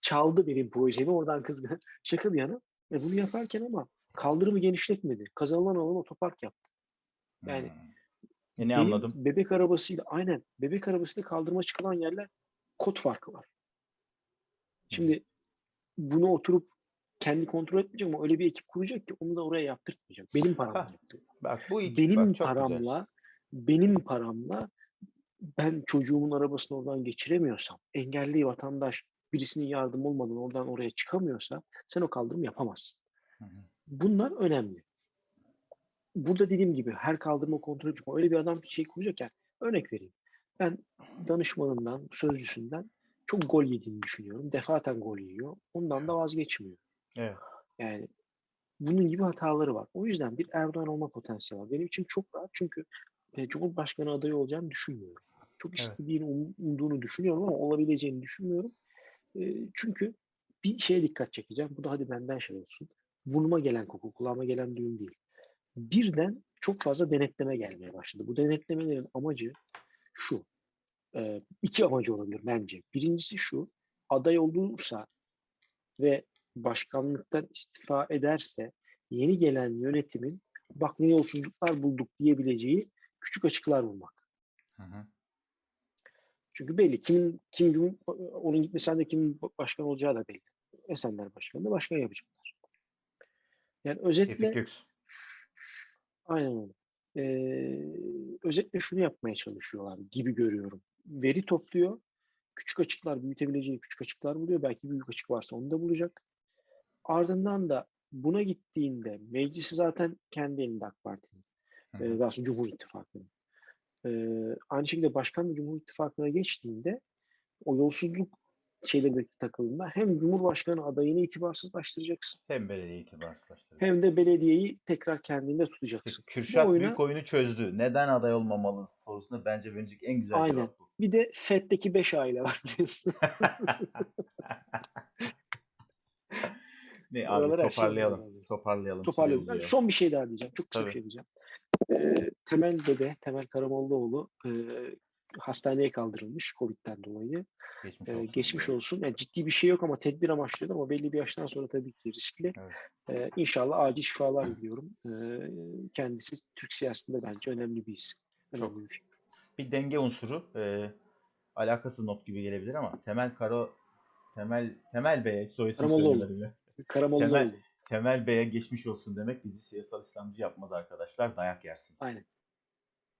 çaldı benim projemi. Oradan kızgın. Şaka bir yana. E bunu yaparken ama kaldırımı genişletmedi. Kazanılan alan otopark yaptı. yani Hmm. E, ne anladım? bebek arabasıyla aynen bebek arabasıyla kaldırıma çıkılan yerler kod farkı var. Şimdi bunu oturup kendi kontrol etmeyecek ama öyle bir ekip kuracak ki onu da oraya yaptırtmayacak. Benim paramla Ha. Bak bu iki. Benim bak, çok güzel. paramla benim paramla ben çocuğumun arabasını oradan geçiremiyorsam, engelli vatandaş birisinin yardım olmadan oradan oraya çıkamıyorsa sen o kaldırım yapamazsın. Hı hı. Bunlar önemli. Burada dediğim gibi her kaldırma kontrol edecek. Öyle bir adam şey kuracak yani. Örnek vereyim. Ben danışmanından, sözcüsünden çok gol yediğini düşünüyorum. Defaten gol yiyor. Ondan da vazgeçmiyor. Evet. Yani bunun gibi hataları var. O yüzden bir Erdoğan olma potansiyeli var. Benim için çok rahat çünkü e, Cumhurbaşkanı adayı olacağını düşünmüyorum. Çok Evet. istediğini, um- umduğunu düşünüyorum ama olabileceğini düşünmüyorum. E, çünkü bir şeye dikkat çekeceğim. Bu da hadi benden şey olsun. Burnuma gelen koku, kulağıma gelen düğüm değil. Birden çok fazla denetleme gelmeye başladı. Bu denetlemelerin amacı şu. e, iki amacı olabilir bence. Birincisi şu. Aday olursa ve başkanlıktan istifa ederse yeni gelen yönetimin bak ne yolsuzluklar bulduk diyebileceği küçük açıklar bulmak. Hı hı. Çünkü belli kimin kim cum- onun gitmesinden de kimin başkan olacağı da belli. Esenler Başkanı da başkan yapacaklar. Yani özetle aynen öyle. Ee, özetle şunu yapmaya çalışıyorlar gibi görüyorum. Veri topluyor. Küçük açıklar büyütebileceği küçük açıklar buluyor. Belki büyük açık varsa onu da bulacak. Ardından da buna gittiğinde meclisi zaten kendi elinde AK Parti'nin. Hı. daha sonra Cumhur İttifakı'nın. Ee, aynı şekilde başkan Cumhur İttifakı'na geçtiğinde o yolsuzluk şeyleri takıldığında hem Cumhurbaşkanı adayını itibarsızlaştıracaksın Hem belediye itibarsızlaştırdı. hem de belediyeyi tekrar kendinde İşte tutacaksın. Kürşat Bu oyuna- büyük oyunu çözdü. Neden aday olmamalı sorusuna bence verecek en güzel Aynen. cevap bu. Bir de FED'deki 5 aile var biliyorsun. ne abi her şey toparlayalım. Toparlayalım. Toparlıyorum. süremizi ya. Son bir şey daha diyeceğim. Çok kısa Tabii. bir şey diyeceğim. Ee, Temel Dede, Temel Karamollaoğlu e, hastaneye kaldırılmış Covid'den dolayı. Geçmiş Ee, olsun. geçmiş diyoruz. olsun. Yani ciddi bir şey yok ama tedbir amaçlıyordu ama belli bir yaştan sonra tabii ki riskli. Evet. Ee, inşallah acil şifalar diliyorum. Ee, kendisi Türk siyasetinde bence önemli bir isim. Önemli Çok. bir figür. Bir denge unsuru. E, alakasız not gibi gelebilir ama Temel Karo Temel Temel Bey'e soy isim söylemedim ya. Karamollaoğlu. Temel- Temel Bey'e geçmiş olsun demek bizi siyasal İslamcı yapmaz arkadaşlar. Dayak yersiniz. Aynen.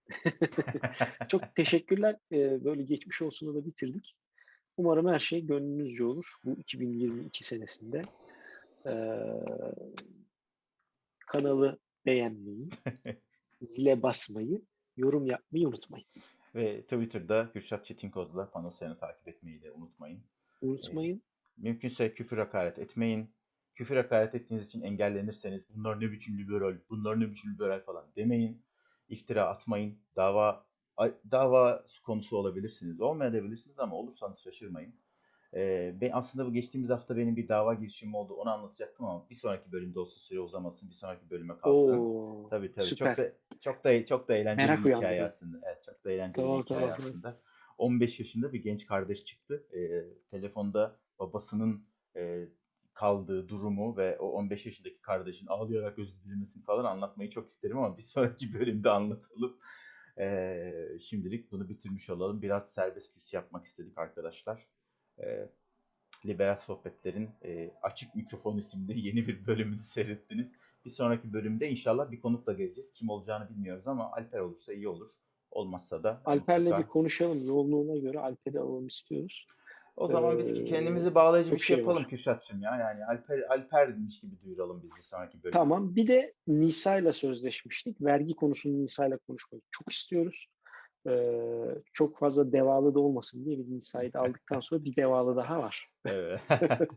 Çok teşekkürler. Ee, böyle geçmiş olsunu da bitirdik. Umarım her şey gönlünüzce olur bu 2022 senesinde. Ee, kanalı beğenmeyi, zile basmayı, yorum yapmayı unutmayın. Ve Twitter'da Kürşat Çetinkoz'la Panosyan'ı takip etmeyi de unutmayın. Unutmayın. Mümkünse küfür hakaret etmeyin. Küfür hakaret ettiğiniz için engellenirseniz bunlar ne biçim liberal, bunlar ne biçim liberal falan demeyin. İftira atmayın. Dava dava konusu olabilirsiniz. Olmayabilirsiniz ama olursanız şaşırmayın. Ee, ben aslında bu geçtiğimiz hafta benim bir dava girişimim oldu. Onu anlatacaktım ama bir sonraki bölümde olsa süre uzamasın. Bir sonraki bölüme kalsın. Oo, Tabii tabii. süper. Çok da çok da çok da eğlenceli Merak bir hikaye uyandırdı. aslında. Evet, çok da eğlenceli Tamam, bir hikaye tamam. aslında. 15 yaşında bir genç kardeş çıktı. Ee, telefonda babasının e, kaldığı durumu ve o 15 yaşındaki kardeşin ağlayarak özür dilemesini falan anlatmayı çok isterim ama bir sonraki bölümde anlatalım. Ee, şimdilik bunu bitirmiş olalım. Biraz serbest küs yapmak istedik arkadaşlar. Ee, Liberal Sohbetler'in e, Açık Mikrofon isimli yeni bir bölümünü seyrettiniz. Bir sonraki bölümde inşallah bir konukla geleceğiz. Kim olacağını bilmiyoruz ama Alper olursa iyi olur. Olmazsa da Alper'le mutlaka- bir konuşalım. Yoğunluğuna göre Alper'i alalım istiyoruz. O zaman biz Ee, kendimizi bağlayıcı bir şey şey yapalım var. Kürşat'cığım ya. Yani Alper Alper'miş gibi duyuralım biz bir sonraki bölümde. Tamam. Bir de Nisa'yla sözleşmiştik. Vergi konusunu Nisa'yla konuşmayı çok istiyoruz. Ee, çok fazla devalı da olmasın diye bir Nisa'yı da aldıktan sonra bir devalı daha var. Evet.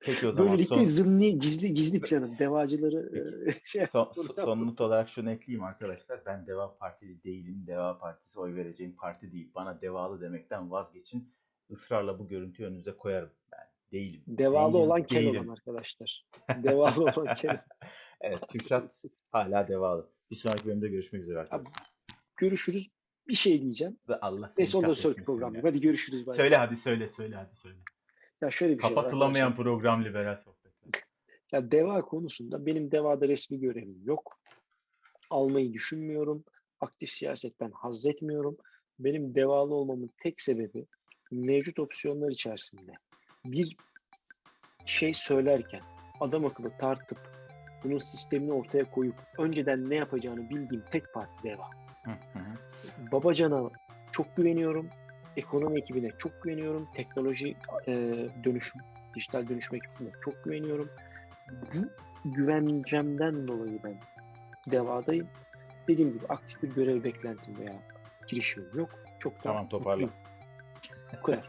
Peki o zaman Böylelikle son, zımni gizli gizli planım. Devacıları Peki. şey son, son not olarak şunu ekleyeyim arkadaşlar. Ben Deva Partili değilim. Deva Partisi oy vereceğim parti değil. Bana devalı demekten vazgeçin. Israrla bu görüntüyü önünüze koyarım. Ben değilim. Devalı Değilim, olan Keloğlan değilim. arkadaşlar. Devalı olan Keloğlan. Evet Kürşat hala devalı. Bir sonraki bölümde görüşmek üzere arkadaşlar. Görüşürüz. Bir şey diyeceğim. Allah seni Neyse o da sonraki ya. Hadi görüşürüz. Bay. Söyle hadi söyle söyle hadi söyle. Ya şöyle bir şey var Kapatılamayan arkadaşlar. program liberal sohbetler. Ya deva konusunda benim devada resmi görevim yok. Almayı düşünmüyorum. Aktif siyasetten haz etmiyorum. Benim devalı olmamın tek sebebi mevcut opsiyonlar içerisinde bir şey söylerken adam akıllı tartıp bunun sistemini ortaya koyup önceden ne yapacağını bildiğim tek parti deva. Hı hı. Babacan'a çok güveniyorum. Ekonomi ekibine çok güveniyorum. Teknoloji e, dönüşüm, dijital dönüşüm ekibine çok güveniyorum. Bu güvencemden dolayı ben devadayım. Dediğim gibi aktif bir görev beklentim veya girişimim yok. Çok Tamam, toparla. mutluyum.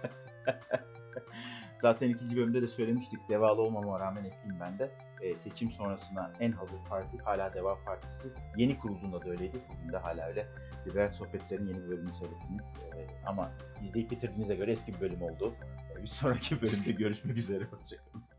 Zaten ikinci bölümde de söylemiştik. Devalı olmama rağmen ekleyeyim ben de. Ee, seçim sonrasına en hazır parti hala Deva Partisi. Yeni kurulduğunda da öyleydi. Bugün de hala öyle. Liberal Sohbetler'in yeni bölümünü seyrettiniz. Ee, ama izleyip bitirdiğinize göre eski bir bölüm oldu. Ee, bir sonraki bölümde görüşmek üzere. Hoşçakalın.